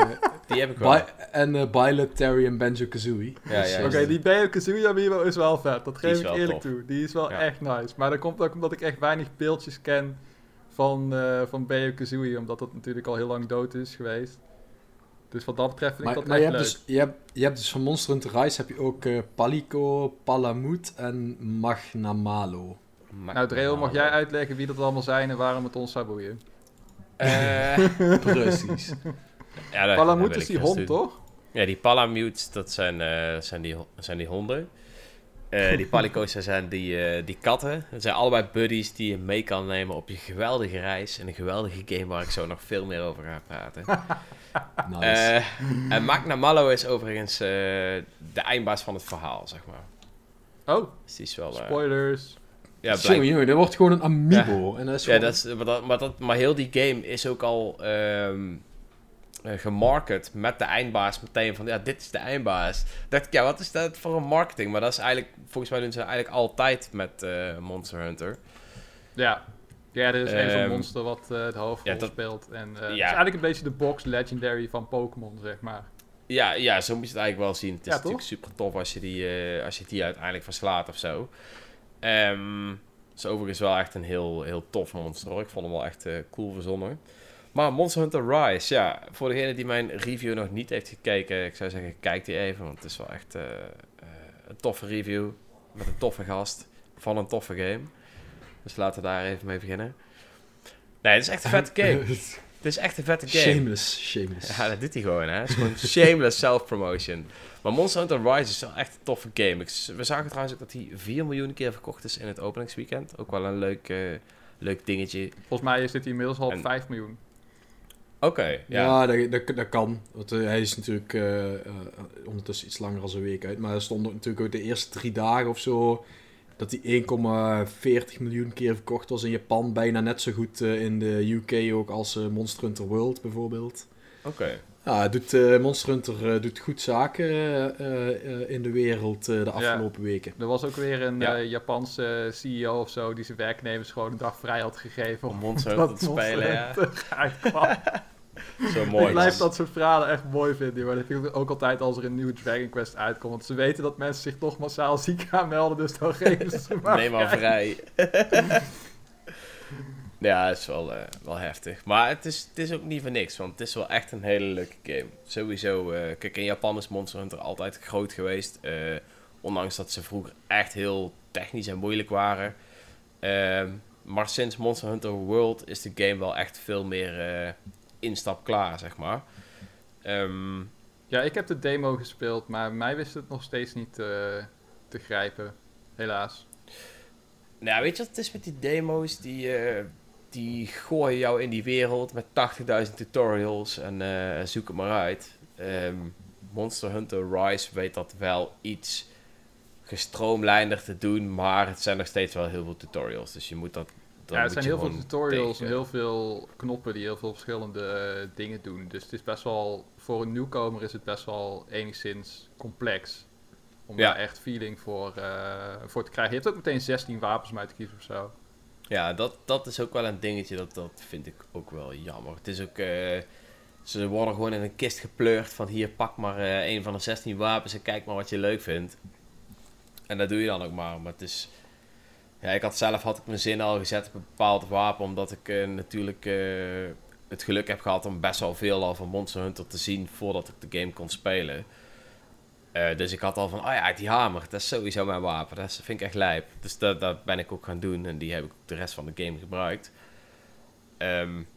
Die heb ik wel. Bi- en Byleth, Terry en Banjo-Kazooie. Ja, Dus, ja, eh, Oké, die Banjo-Kazooie amiibo is wel vet. Dat geef ik eerlijk tof. toe. Die is wel Ja. echt nice. Maar dat komt ook omdat ik echt weinig beeldjes ken van, eh van Banjo-Kazooie. Omdat dat natuurlijk al heel lang dood is geweest. Dus wat dat betreft vind ik Maar, dat maar je, echt hebt leuk. dus, je, hebt, je hebt dus van Monster Hunter Rise heb je ook Palico, Palamute en Magnamalo. Nou, Dreo, mag jij uitleggen wie dat allemaal zijn en waarom het ons zou boeien? Eh, Precies. Ja, dat- Palamute dat is die hond, doen. toch? Ja, die Palamutes, dat zijn, eh, zijn, die, zijn die honden. Eh, die Palico's dat zijn die, eh, die katten. Dat zijn allebei buddies die je mee kan nemen op je geweldige reis. En een geweldige game waar ik zo nog veel meer over ga praten. Nice. En Magna is overigens eh, de eindbaas van het verhaal, zeg maar. Oh, Dus die is wel... spoilers. ja, jongen, dat wordt gewoon een amiibo. En dat is ja, dat is, maar, dat, maar, dat, maar heel die game is ook al ehm eh, gemarket met de eindbaas meteen van, ja, dit is de eindbaas. dacht ik, ja, wat is dat voor een marketing? Maar dat is eigenlijk, volgens mij doen ze eigenlijk altijd met eh, Monster Hunter. Ja. Ja, er is één zo'n Ehm, monster wat eh hoofdrol ja, dat- speelt. En eh, het is eigenlijk een beetje de box legendary van Pokémon, zeg maar. Ja, ja, zo moet je het eigenlijk wel zien. Het is Ja, natuurlijk super tof als je die, eh, als je die uiteindelijk verslaat of zo. Het is overigens wel echt een heel, heel tof monster hoor. Ik vond hem wel echt eh, cool verzonnen. Maar Monster Hunter Rise, ja, voor degene die mijn review nog niet heeft gekeken, ik zou zeggen, kijk die even, want het is wel echt eh, eh, een toffe review met een toffe gast van een toffe game. Dus laten we daar even mee beginnen. Nee, het is echt een vette game. Het is echt een vette game. shameless, shameless. Ja, dat doet hij gewoon, hè. Het is gewoon shameless self-promotion. Maar Monster Hunter Rise is wel echt een toffe game. Ik, we zagen trouwens ook dat hij 4 miljoen keer verkocht is in het openingsweekend. Ook wel een leuk, eh, leuk dingetje. Volgens mij zit hij inmiddels al op En- 5 miljoen. Oké, ja, ja. dat, dat, dat kan. Want eh, hij is natuurlijk eh, eh, ondertussen iets langer dan een week uit. Maar er stonden natuurlijk ook de eerste drie dagen of zo... dat hij 1,40 miljoen keer verkocht was in Japan. Bijna net zo goed in de UK ook als Monster Hunter World bijvoorbeeld. Oké. Het doet, eh, Monster Hunter eh, doet goed zaken eh, in de wereld eh, de afgelopen weken. Er was ook weer een Ja. eh, Japanse CEO of zo die zijn werknemers gewoon een dag vrij had gegeven. Om Monster Hunter te spelen, ja. Zo ik mooi. blijf dat soort verhalen echt mooi vinden. Maar dat vind ik ook altijd als er een nieuwe Dragon Quest uitkomt. Want ze weten dat mensen zich toch massaal ziek gaan melden. Dus dan geven ze maar Neem maar vrij. ja, het is wel, eh, wel heftig. Maar het is, het is ook niet voor niks, want het is wel echt een hele leuke game. Sowieso, eh, kijk, in Japan is Monster Hunter altijd groot geweest. eh, ondanks dat ze vroeger echt heel technisch en moeilijk waren. Ehm, Maar sinds Monster Hunter World is de game wel echt veel meer instap klaar, zeg maar. Ehm, ja, ik heb de demo gespeeld, maar mij wist het nog steeds niet te grijpen. Helaas. Nou, weet je wat het is met die demo's? Die, uh, die gooien jou in die wereld met 80.000 tutorials en uh, zoek het maar uit. Um, Monster Hunter Rise weet dat wel iets gestroomlijnder te doen, maar het zijn nog steeds wel heel veel tutorials. Dus je moet dat. Ja, het zijn heel veel tutorials en heel veel knoppen die heel veel verschillende uh, dingen doen. Dus het is best wel, voor een nieuwkomer is het best wel enigszins complex. Om daar echt feeling voor, uh, voor te krijgen. Je hebt ook meteen 16 wapens om uit te kiezen of zo. Ja, dat, dat is ook wel een dingetje. Dat, dat vind ik ook wel jammer. Het is ook. Uh, ze worden gewoon in een kist gepleurd van hier pak maar uh, een van de 16 wapens en kijk maar wat je leuk vindt. En dat doe je dan ook maar. Maar het is. Ja, ik had zelf had ik mijn zin al gezet op een bepaald wapen. Omdat ik uh, natuurlijk het geluk heb gehad om best wel veel al van Monster Hunter te zien voordat ik de game kon spelen. Uh, dus ik had al van, oh ja, die hamer, dat is sowieso mijn wapen. Dat vind ik echt lijp. Dus dat, ben ik ook gaan doen en die heb ik de rest van de game gebruikt. Um,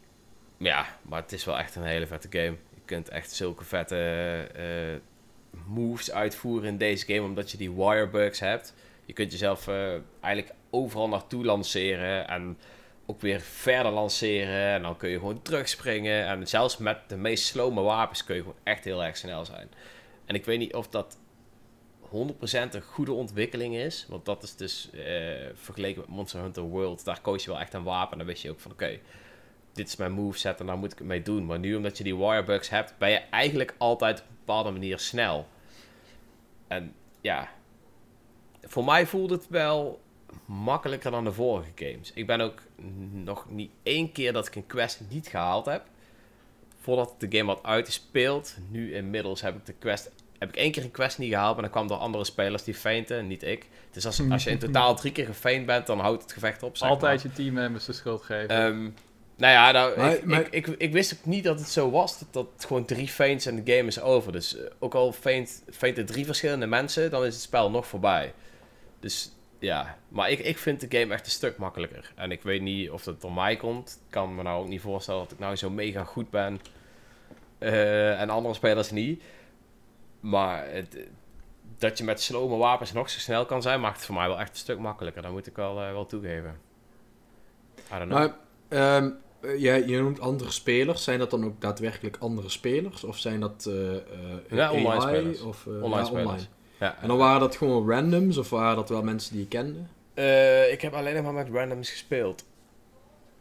ja, maar het is wel echt een hele vette game. Je kunt echt zulke vette uh, moves uitvoeren in deze game, omdat je die wirebugs hebt. Je kunt jezelf uh, eigenlijk overal naartoe lanceren en ook weer verder lanceren. En dan kun je gewoon terugspringen. En zelfs met de meest slome wapens kun je gewoon echt heel erg snel zijn. En ik weet niet of dat 100% een goede ontwikkeling is. Want dat is dus uh, vergeleken met Monster Hunter World. Daar koos je wel echt een wapen. En dan wist je ook van oké, dit is mijn moveset en daar moet ik het mee doen. Maar nu omdat je die wirebugs hebt, ben je eigenlijk altijd op een bepaalde manier snel. En ja, voor mij voelt het wel makkelijker dan de vorige games. Ik ben ook nog niet één keer dat ik een quest niet gehaald heb. Voordat de game wat uitgespeeld. Nu inmiddels heb ik de quest. Heb ik één keer een quest niet gehaald. En dan kwam door andere spelers die feinten, niet ik. Dus als, als je in totaal drie keer gefeind bent, dan houdt het gevecht op. Altijd je teammembers de schuld geven. Um, nou ja, nou, ik, Ik, ik, ik, wist ook niet dat het zo was. Dat, dat gewoon drie feints en de game is over. Dus uh, ook al feint, feinten drie verschillende mensen, dan is het spel nog voorbij. Dus ja, maar ik, ik vind de game echt een stuk makkelijker. En ik weet niet of dat door mij komt. Ik kan me nou ook niet voorstellen dat ik nou zo mega goed ben. Uh, en andere spelers niet. Maar het, dat je met slome wapens nog zo snel kan zijn, maakt het voor mij wel echt een stuk makkelijker. Dat moet ik wel, uh, wel toegeven. I don't know. Maar, um, jij, je noemt andere spelers. Zijn dat dan ook daadwerkelijk andere spelers? Of zijn dat uh, ja, online AI, spelers. Of, online ja, spelers. Online. Ja, en dan waren dat gewoon randoms of waren dat wel mensen die je kende? Uh, ik heb alleen maar met randoms gespeeld.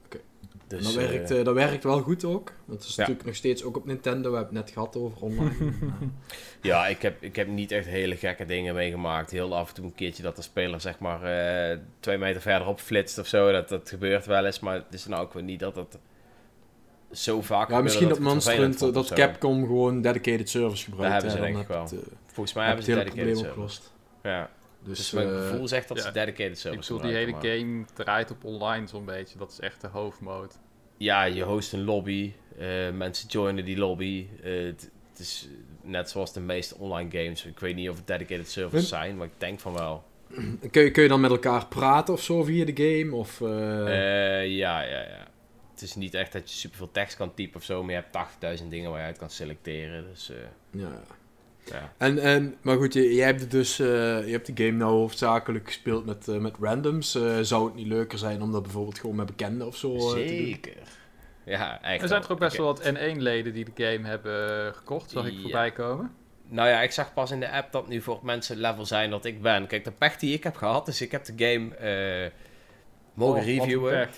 Oké. Okay. Dus, dat, werkt, uh, dat werkt wel goed ook. Dat is ja. natuurlijk nog steeds ook op Nintendo. We hebben het net gehad over online. ja, ik heb, ik heb niet echt hele gekke dingen meegemaakt. Heel af en toe een keertje dat de speler zeg maar uh, twee meter verderop flitst of zo. Dat, dat gebeurt wel eens. Maar het is nou ook weer niet dat het zo vaak Ja, misschien op Monster Hunter dat Capcom gewoon dedicated service gebruikt. Dat hebben ze denk ik wel. Volgens mij hebben ze dedicated service. Ja. Dus, dus mijn uh, gevoel zegt dat ja, ze dedicated service Ik bedoel, die hele maar. game draait op online zo'n beetje. Dat is echt de hoofdmode. Ja, je host een lobby. Uh, mensen joinen die lobby. Uh, het is net zoals de meeste online games. Ik weet niet of het dedicated servers zijn, maar ik denk van wel. Kun je, kun je dan met elkaar praten of zo via de game? Of, ja, ja, ja. Het is niet echt dat je superveel tekst kan typen of zo, maar je hebt 80.000 dingen waar je uit kan selecteren. Dus, ja. Ja. En, en, maar goed, je, je hebt dus uh, je hebt de game nou hoofdzakelijk gespeeld met, uh, met randoms. Uh, zou het niet leuker zijn om dat bijvoorbeeld gewoon met bekenden of zo Zeker. Ja, echt. Er zijn toch ook best wel wat N1-leden die de game hebben gekocht, zag ik ja. voorbij komen? Nou ja, ik zag pas in de app dat nu voor mensen level zijn dat ik ben. Kijk, de pech die ik heb gehad, dus ik heb de game mogen oh, reviewen.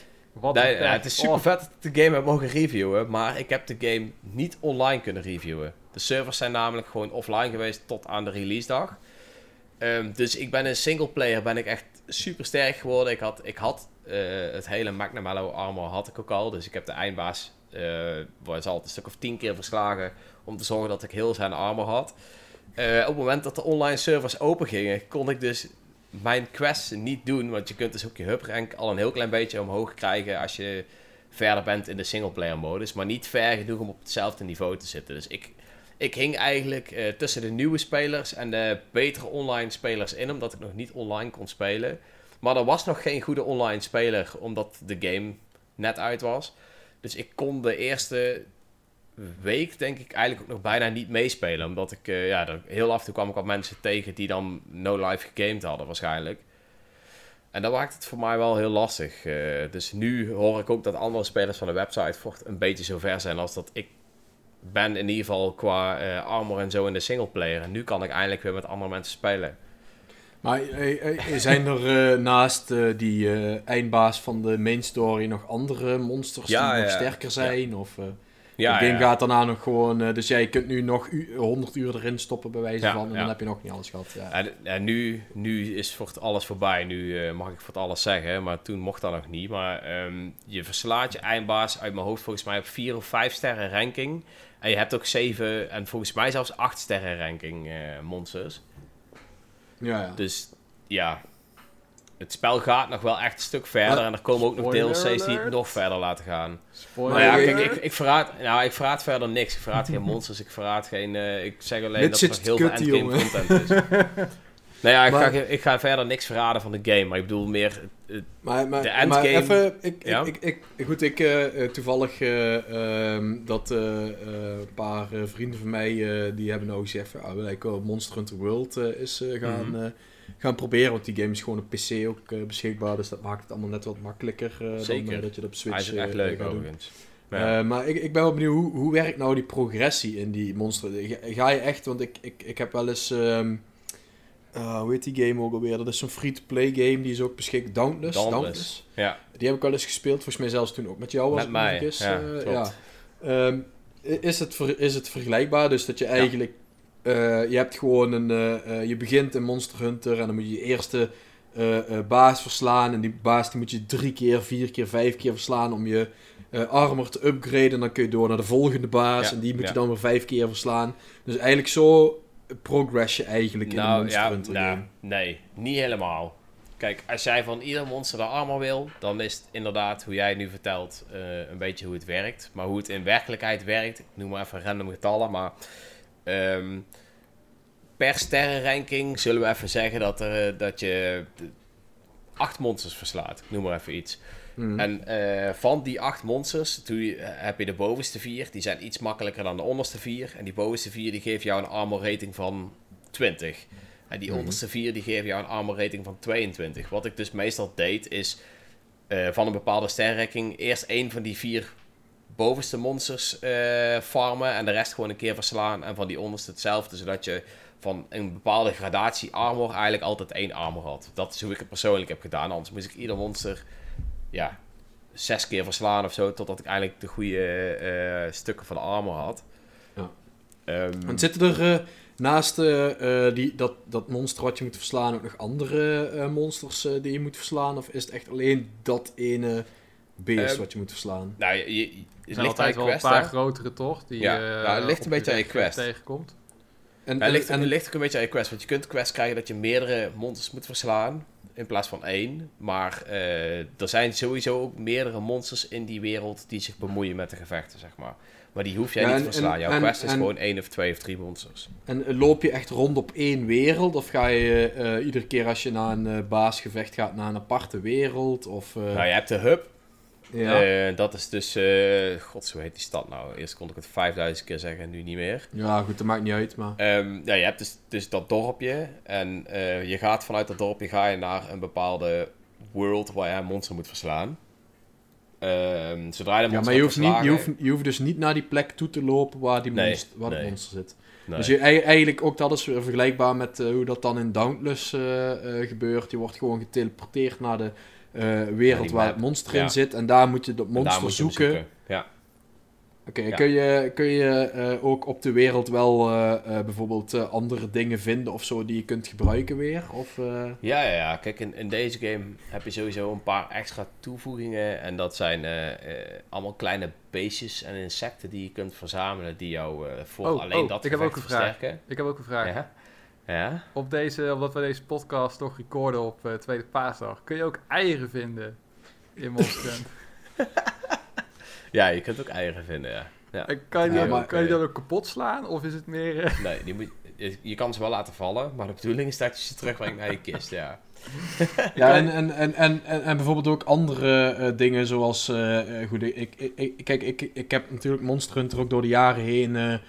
Wat nee, ja, het is super vet dat ik de game heb mogen reviewen, maar ik heb de game niet online kunnen reviewen. De servers zijn namelijk gewoon offline geweest tot aan de release dag. Um, dus ik ben in singleplayer ben ik echt super sterk geworden. Ik had, ik had uh, het hele Magnamello armor had ik ook al. Dus ik heb de eindbaas, uh, ze al een stuk of tien keer verslagen, om te zorgen dat ik heel zijn armor had. Uh, op het moment dat de online servers open gingen, kon ik dus mijn quests niet doen. Want je kunt dus ook je hub rank al een heel klein beetje omhoog krijgen als je verder bent in de singleplayer modus. Maar niet ver genoeg om op hetzelfde niveau te zitten. Dus ik, ik hing eigenlijk uh, tussen de nieuwe spelers en de betere online spelers in. Omdat ik nog niet online kon spelen. Maar er was nog geen goede online speler, omdat de game net uit was. Dus ik kon de eerste week, denk ik, eigenlijk ook nog bijna niet meespelen. Omdat ik, uh, ja, er, heel af en toe kwam ik wat mensen tegen die dan no live gegamed hadden, waarschijnlijk. En dat maakt het voor mij wel heel lastig. Uh, dus nu hoor ik ook dat andere spelers van de website vocht een beetje zo ver zijn als dat ik ben in ieder geval qua uh, armor en zo in de singleplayer. En nu kan ik eindelijk weer met andere mensen spelen. Maar zijn er naast die eindbaas van de main story nog andere monsters die nog sterker zijn? Ja. Of, ja, de game gaat daarna nog gewoon... Uh, dus jij kunt nu nog 100 uur erin stoppen bij wijze van. En dan heb je nog niet alles gehad. Ja. En, nu, nu is voor het alles voorbij. Nu uh, mag ik voor het alles zeggen. Maar toen mocht dat nog niet. Maar um, je verslaat je eindbaas uit mijn hoofd volgens mij op 4 of 5 sterren ranking. En je hebt ook 7 en volgens mij zelfs 8 sterren ranking uh, monsters. Ja, ja. Dus ja, het spel gaat nog wel echt een stuk verder. en er komen ook nog DLC's die het nog verder laten gaan. Spoiler maar ja, kijk, ik, ik, verraad, nou, ik verraad verder niks. Ik verraad geen monsters. Ik verraad geen... Uh, ik zeg alleen dat er heel veel endgame content is. nou ja, ik, maar, ga, ik ga verder niks verraden van de game. Maar ik bedoel meer uh, maar, maar, de endgame. Maar even... Ik, ja? ik, ik, ik, goed, ik uh, toevallig um, dat een paar vrienden van mij... die hebben nou gezegd... Van, ah, ik Monster Hunter World is gaan... Mm -hmm gaan proberen. Want die game is gewoon op PC ook uh, beschikbaar. Dus dat maakt het allemaal net wat makkelijker uh, Zeker. dan uh, dat je dat op Switch Hij is echt leuk overigens. Ja. maar ik, ik ben wel benieuwd, hoe, hoe werkt nou die progressie in die monster? Ga, je echt, want ik, ik, ik heb wel eens... Um, hoe heet die game ook alweer? Dat is zo'n free-to-play game, die is ook beschikbaar. Dauntless. Dauntless. Dauntless. Ja. Die heb ik wel eens gespeeld, volgens mij zelfs toen ook met jou was met mij. Is, ja, ja. Um, is, het ver, is het vergelijkbaar? Dus dat je eigenlijk uh, je hebt gewoon een. Uh, je begint in Monster Hunter en dan moet je je eerste baas verslaan. En die baas die moet je drie keer, vier keer, vijf keer verslaan om je armor te upgraden. En dan kun je door naar de volgende baas. en die moet je dan weer vijf keer verslaan. Dus eigenlijk zo progress je eigenlijk in nou, Monster ja, Hunter nou. Nee, niet helemaal. Kijk, als jij van ieder monster de armor wil, dan is het inderdaad, hoe jij nu vertelt, een beetje hoe het werkt. Maar hoe het in werkelijkheid werkt, ik noem maar even random getallen, maar Um, per sterrenranking zullen we even zeggen dat, er, dat je acht monsters verslaat. noem maar even iets. Hmm. En uh, van die acht monsters toen, heb je de bovenste vier. Die zijn iets makkelijker dan de onderste vier. En die bovenste vier die geven jou een armor rating van 20. En die hmm. onderste vier die geven jou een armor rating van 22. Wat ik dus meestal deed is uh, van een bepaalde sterrenranking eerst één van die vier bovenste monsters uh, farmen en de rest gewoon een keer verslaan. En van die onderste hetzelfde, zodat je van een bepaalde gradatie armor eigenlijk altijd één armor had. Dat is hoe ik het persoonlijk heb gedaan. Anders moest ik ieder monster ja, zes keer verslaan of zo, totdat ik eigenlijk de goede uh, stukken van de armor had. Ja. Um, en zitten er uh, naast die, dat, dat monster wat je moet verslaan ook nog andere monsters die je moet verslaan? Of is het echt alleen dat ene beest ehm, wat je moet verslaan? Nou, je, je, er zijn altijd wel een paar grotere, toch? Die, ja, nou, het ligt een beetje aan je quest. Tegenkomt. En, en, ligt, en, het ligt ook een beetje aan je quest. Want je kunt quest krijgen dat je meerdere monsters moet verslaan. In plaats van één. Maar uh, er zijn sowieso ook meerdere monsters in die wereld die zich bemoeien met de gevechten, zeg maar. Maar die hoef jij niet te verslaan. Jouw quest is gewoon één of twee of drie monsters. En loop je echt rond op één wereld? Of ga je uh, iedere keer als je naar een uh, baasgevecht gaat naar een aparte wereld? Of, Nou, je hebt de hub. Ja. Uh, dat is dus, uh, god, hoe heet die stad nou? Eerst kon ik het 5000 keer zeggen, nu niet meer. Ja, goed, dat maakt niet uit, maar... Um, ja, je hebt dus, dus dat dorpje en uh, je gaat vanuit dat dorpje ga je naar een bepaalde world waar je een monster moet verslaan. Um, zodra je de ja, maar je hoeft, niet, je, hoeft, je hoeft dus niet naar die plek toe te lopen waar, die nee, monster, waar nee. het monster zit. Nee. Dus je, eigenlijk ook dat is vergelijkbaar met hoe dat dan in Dauntless gebeurt. Je wordt gewoon geteleporteerd naar de wereld waar het monster in zit. En daar moet je dat monster zoeken. zoeken. Ja. Oké, okay, ja. kun je, kun je uh, ook op de wereld wel uh, bijvoorbeeld andere dingen vinden of zo die je kunt gebruiken weer? Of, ja, ja, ja, kijk, in, in deze game heb je sowieso een paar extra toevoegingen. En dat zijn allemaal kleine beestjes en insecten die je kunt verzamelen die jou voor oh, alleen oh, dat ik heb ook een versterken. Vraag. Ik heb ook een vraag. Ja? Ja? Op deze, omdat we deze podcast toch recorden op uh, Tweede Paasdag, kun je ook eieren vinden in Monster Ja, je kunt ook eieren vinden, ja. ja. kan je die, ja, maar, kan je die dan ook kapot slaan, of is het meer... Nee, die moet, je, je, kan ze wel laten vallen, maar de bedoeling is dat je ze terugbrengt naar je kist, ja. Ja, en, en, en, en, en, en bijvoorbeeld ook andere eh, dingen zoals... eh, eh, goed, ik, ik, ik, kijk, ik, ik heb natuurlijk Monster Hunter ook door de jaren heen...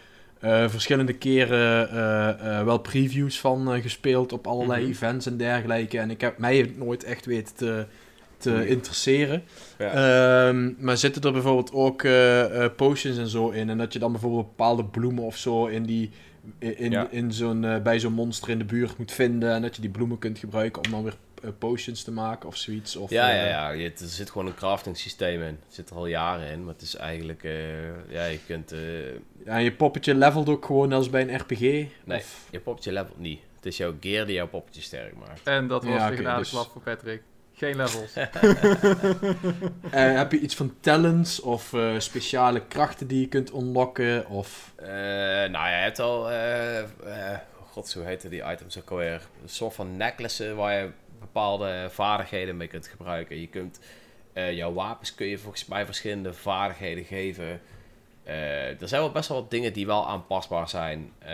eh, verschillende keren eh, eh, wel previews van gespeeld op allerlei Mhm. events en dergelijke. En ik heb mij het nooit echt weten te, te Nee. interesseren. Ja. Ehm, maar zitten er bijvoorbeeld ook potions en zo in? En dat je dan bijvoorbeeld bepaalde bloemen of zo in die, in, in, Ja. in zo'n, bij zo'n monster in de buurt moet vinden. En dat je die bloemen kunt gebruiken om dan weer potions te maken of zoiets. Of, Ja, eh, ja, ja. Je, er zit gewoon een crafting systeem in. Het zit er al jaren in, maar het is eigenlijk... eh, ja, je kunt... eh, ja, en je poppetje levelt ook gewoon als bij een RPG. Nee. Of, je poppetje level niet. Het is jouw gear die jouw poppetje sterk maakt. En dat was Ja, de dus- voor Patrick. Geen levels. eh, heb je iets van talents of eh, speciale krachten die je kunt unlocken? Of... Eh, nou ja, je hebt al... eh eh, God, hoe heette die items ook alweer? Een soort van necklaces waar je bepaalde vaardigheden mee kunt gebruiken. Je kunt... eh, jouw wapens kun je volgens mij verschillende vaardigheden geven. Eh, er zijn wel best wel wat dingen die wel aanpasbaar zijn. Eh,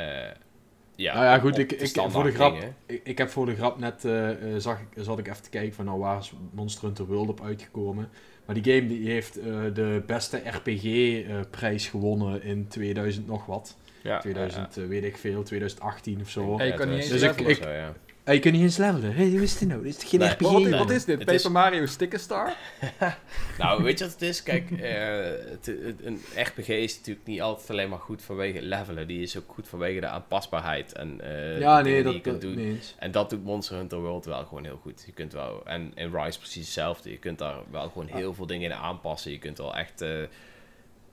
ja, Nou ja, goed, ik- ik- voor de grap-. Ik, ik heb voor de grap net, zag ik, zat ik even te kijken van nou waar is Monster Hunter World op uitgekomen. Maar die game die heeft eh, de beste RPG-prijs gewonnen in 2000 nog wat. Ja, 2000, eh, weet ik veel, 2018 of zo. Hey, je kan niet eens Dus ik- ik- Hey, je kunt niet eens levelen. Hey, hoe is het nou? Is het geen Nee. RPG? Wat, Nee, wat man? is dit? Het Paper is- Mario Sticker Star? Nou, weet je wat het is? Kijk, eh, het, het- een RPG is natuurlijk niet altijd alleen maar goed vanwege levelen. Die is ook goed vanwege de aanpasbaarheid en eh, Ja, nee, dat, die je kunt dat doen. nee. En dat doet Monster Hunter World wel gewoon heel goed. Je kunt wel, en in Rise precies hetzelfde. Je kunt daar wel gewoon heel veel dingen in aanpassen. Je kunt wel echt eh,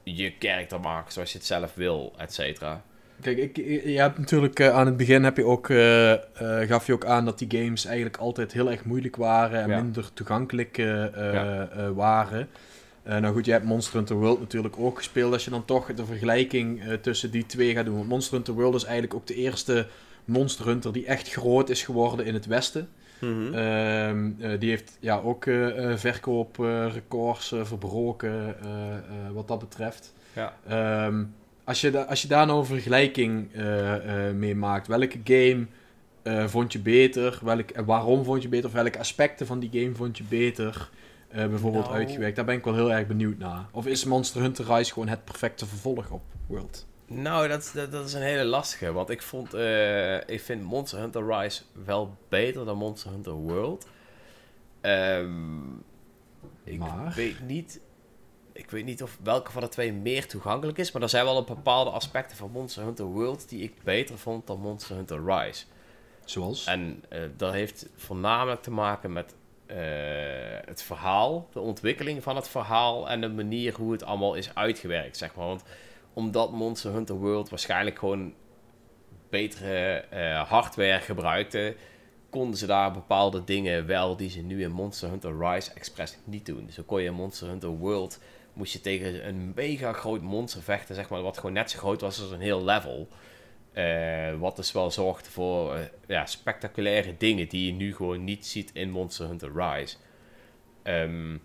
je karakter maken zoals je het zelf wil, et cetera. Kijk, ik, je hebt natuurlijk eh, aan het begin heb je ook, eh, eh, gaf je ook aan dat die games eigenlijk altijd heel erg moeilijk waren en Ja. minder toegankelijk eh, eh, Ja. eh, waren. Eh, nou goed, je hebt Monster Hunter World natuurlijk ook gespeeld. Als je dan toch de vergelijking eh, tussen die twee gaat doen. Want Monster Hunter World is eigenlijk ook de eerste Monster Hunter die echt groot is geworden in het Westen. Ehm, eh, die heeft ja, ook eh, eh, verkooprecords eh, verbroken eh, eh, wat dat betreft. Ja. Ehm, als, je da- als je daar nou een vergelijking eh, eh, mee maakt, welke game eh, vond je beter? Welk, en waarom vond je beter? Of welke aspecten van die game vond je beter? bijvoorbeeld Nou. uitgewerkt. Daar ben ik wel heel erg benieuwd naar. Of is Monster Hunter Rise gewoon het perfecte vervolg op World? Nou, dat, dat, dat is een hele lastige. Want ik, vond, ik vind Monster Hunter Rise wel beter dan Monster Hunter World. Ehm, ik Maar? weet niet... Ik weet niet of welke van de twee meer toegankelijk is. Maar er zijn wel een bepaalde aspecten van Monster Hunter World die ik beter vond dan Monster Hunter Rise. Zoals? En eh, dat heeft voornamelijk te maken met eh, het verhaal, de ontwikkeling van het verhaal en de manier hoe het allemaal is uitgewerkt, zeg maar. Want omdat Monster Hunter World waarschijnlijk gewoon betere eh, hardware gebruikte, konden ze daar bepaalde dingen wel die ze nu in Monster Hunter Rise Express niet doen. Dus dan kon je in Monster Hunter World, moest je tegen een mega groot monster vechten, zeg maar, wat gewoon net zo groot was als een heel level. Eh, wat dus wel zorgde voor eh, ja, spectaculaire dingen die je nu gewoon niet ziet in Monster Hunter Rise. Ehm,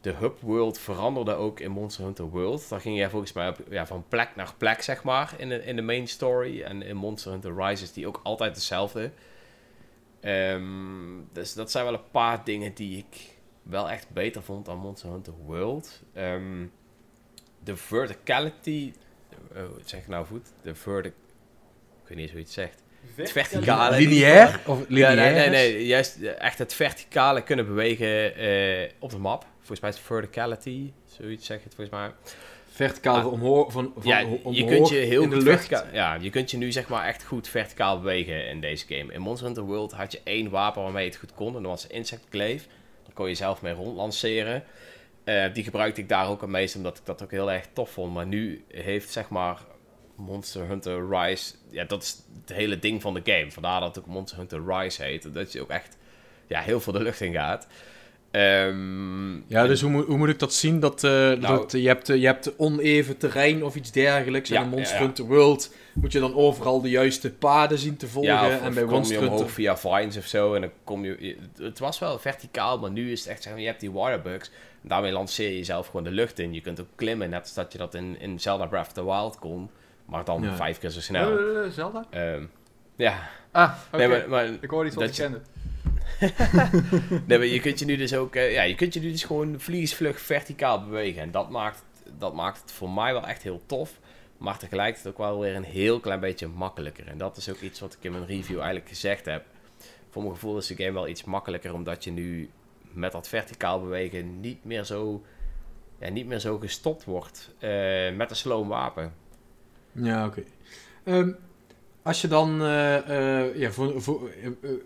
de hub world veranderde ook in Monster Hunter World. Daar ging je volgens mij op, ja, van plek naar plek, zeg maar, in de, in de main story. En in Monster Hunter Rise is die ook altijd dezelfde. Ehm, dus dat zijn wel een paar dingen die ik wel echt beter vond dan Monster Hunter World. Ehm, de verticality... eh, hoe zeg ik nou goed? De vertic... Ik weet niet eens hoe je het zegt. Het verticale... Lineair? Of Ja, nee, nee, nee. Juist eh, echt het verticale kunnen bewegen eh, op de map. Volgens mij is het verticality. Zoiets zeg je het volgens mij. Verticaal Ah. omhoog, van, van ja, je kunt je heel in de lucht. Ja, je kunt je nu zeg maar echt goed verticaal bewegen in deze game. In Monster Hunter World had je één wapen waarmee je het goed kon. En dat was Insect Glaive. Kon je zelf mee rondlanceren. Eh, die gebruikte ik daar ook het meest omdat ik dat ook heel erg tof vond. Maar nu heeft zeg maar Monster Hunter Rise... Ja, dat is het hele ding van de game. Vandaar dat het ook Monster Hunter Rise heet. Dat je ook echt ja, heel veel de lucht in gaat. Ehm, Ja, dus hoe, moet- hoe moet ik dat zien? Dat, eh, Nou- dat, je, hebt, eh, je hebt oneven terrein of iets dergelijks. Ja, en in Monster ja, ja. Hunter World moet je dan overal de juiste paden zien te volgen. Ja, of, en of bij kom Monster je omhoog Hunter... via vines of zo en dan kom je, Het was wel verticaal, maar nu is het echt zeg maar, je hebt die waterbugs. En daarmee lanceer je jezelf gewoon de lucht in. Je kunt ook klimmen, net als dat je dat in, in Zelda Breath of the Wild kon. Maar dan Ja. vijf keer zo snel. Eh, Zelda? Ehm, ja, Ah, oké. nee, maar, maar Ik hoorde iets wat dat ik je-. nee, maar je kunt je nu dus ook, eh, ja, je kunt je nu dus gewoon vliegensvlug verticaal bewegen. En dat maakt, dat maakt het voor mij wel echt heel tof. Maar tegelijkertijd ook wel weer een heel klein beetje makkelijker. En dat is ook iets wat ik in mijn review eigenlijk gezegd heb. Voor mijn gevoel is de game wel iets makkelijker, omdat je nu met dat verticaal bewegen niet meer zo, ja, niet meer zo gestopt wordt eh, met een slow wapen. Ja, oké. Ehm, als je dan, eh, ja, voor, voor,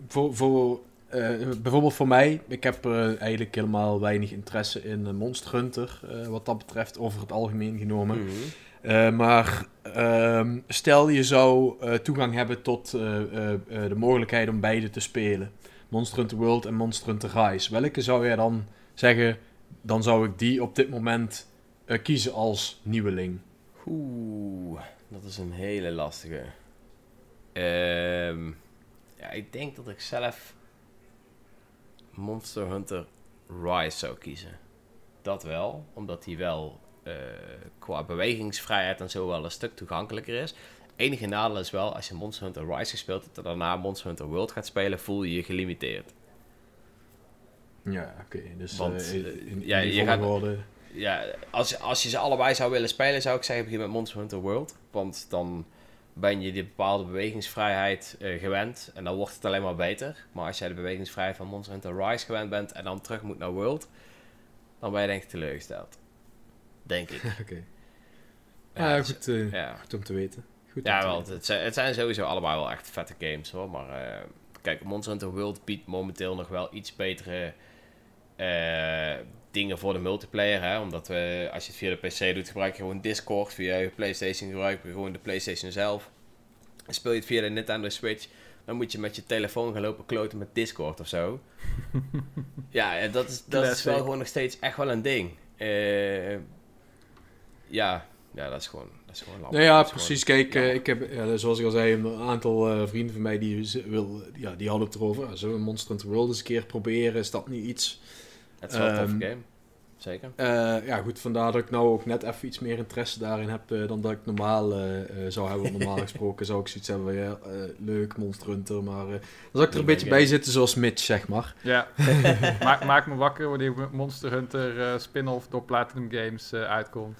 voor, voor eh, bijvoorbeeld voor mij, ik heb eh, eigenlijk helemaal weinig interesse in eh, Monster Hunter, wat dat betreft, over het algemeen genomen. Mhm. Maar ehm, stel je zou toegang hebben tot de mogelijkheid om beide te spelen. Monster Hunter World en Monster Hunter Rise. Welke zou jij dan zeggen, dan zou ik die op dit moment kiezen als nieuweling? Oeh, dat is een hele lastige. Ehm, ja, ik denk dat ik zelf Monster Hunter Rise zou kiezen. Dat wel, omdat die wel eh, qua bewegingsvrijheid en zo wel een stuk toegankelijker is. Enige nadeel is wel, als je Monster Hunter Rise gespeeld hebt en daarna Monster Hunter World gaat spelen, voel je je gelimiteerd. Ja, oké. Dus Want, eh, in, in ja, je gaat- ja, als, als je ze allebei zou willen spelen, zou ik zeggen begin met Monster Hunter World. Want dan ben je die bepaalde bewegingsvrijheid eh, gewend en dan wordt het alleen maar beter. Maar als jij de bewegingsvrijheid van Monster Hunter Rise gewend bent en dan terug moet naar World, dan ben je denk ik teleurgesteld. Denk ik. Oké. Ja, dus- goed, eh, ja. goed om te weten. Goed Ja, te wel, weten. het zijn, het zijn sowieso allebei wel echt vette games hoor. Maar eh, kijk, Monster Hunter World biedt momenteel nog wel iets betere dingen voor de multiplayer. Hè? Omdat we, als je het via de PC doet, gebruik je gewoon Discord. Via je PlayStation gebruik je gewoon de PlayStation zelf. En speel je het via de Nintendo Switch, dan moet je met je telefoon gaan lopen kloten met Discord of zo. ja, en dat is, dat is wel gewoon nog steeds echt wel een ding. Eh, ja, ja, dat is gewoon, dat is gewoon lamp. Nou ja, Dat is gewoon- precies. Kijk, eh, ik heb, ja, zoals ik al zei, een aantal eh, vrienden van mij die, ze- wil, ja, die hadden het erover. Ah, Zullen we Monster Hunter World eens een keer proberen? Is dat niet iets? Het is wel een toffe Ehm, game. Zeker. Eh, ja, goed, vandaar dat ik nou ook net even iets meer interesse daarin heb eh, dan dat ik normaal eh, eh, zou hebben. Normaal gesproken zou ik zoiets hebben van, ja, eh, leuk, Monster Hunter, maar eh, dan zou ik er een beetje bij zitten zoals Mitch, zeg maar. Ja, maak, maak me wakker wanneer Monster Hunter eh, spin-off door Platinum Games eh, uitkomt.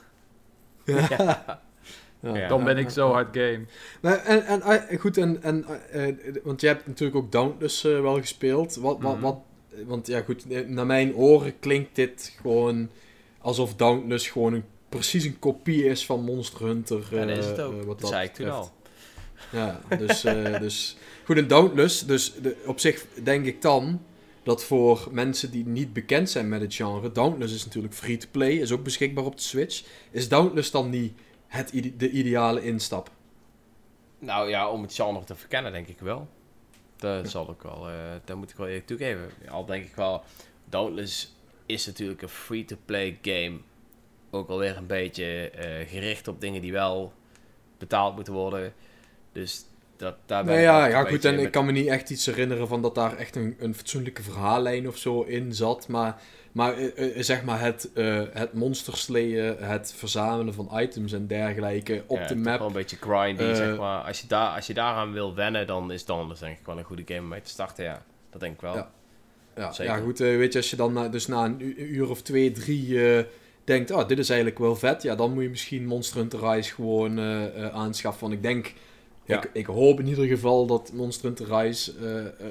Ja. Dan ben ik zo hard game. Maar, en, en, goed, en, en, want je hebt natuurlijk ook Dauntless eh, wel gespeeld. Wat, wat, Mhm. wat, want ja, goed, eh, naar mijn oren klinkt dit gewoon alsof Dauntless gewoon een, precies een kopie is van Monster Hunter. Ja, dat is eh, het ook. eh, wat dat zei ik toen al. Ja, dus, dus goed, een Dauntless. Dus de, op zich denk ik dan dat voor mensen die niet bekend zijn met het genre, Dauntless is natuurlijk free-to-play, is ook beschikbaar op de Switch. Is Dauntless dan niet het, de ideale instap? Nou ja, om het genre te verkennen denk ik wel. Dat zal ik wel, eh dat moet ik wel eerlijk toegeven. Al denk ik wel, Dauntless is natuurlijk een free-to-play game. Ook alweer een beetje eh, gericht op dingen die wel betaald moeten worden. Dus dat, daar ben Nou ik ja, ja goed, en ik kan me niet echt iets herinneren van dat daar echt een, een fatsoenlijke verhaallijn of zo in zat. Maar, maar eh, eh, zeg maar het, eh het monsterslayen, het verzamelen van items en dergelijke op ja, de map. wel een beetje grindy, Eh, zeg maar. Als je, daar, als je daaraan wil wennen, dan is Dauntless denk ik wel een goede game om mee te starten, ja. Dat denk ik wel. Ja. Ja, Zeker. ja goed, weet je, als je dan na, dus na een uur of twee, drie denkt, ah, dit is eigenlijk wel vet. Ja, dan moet je misschien Monster Hunter Rise gewoon aanschaffen. Want ik denk, Ja. ik, ik hoop in ieder geval dat Monster Hunter Rise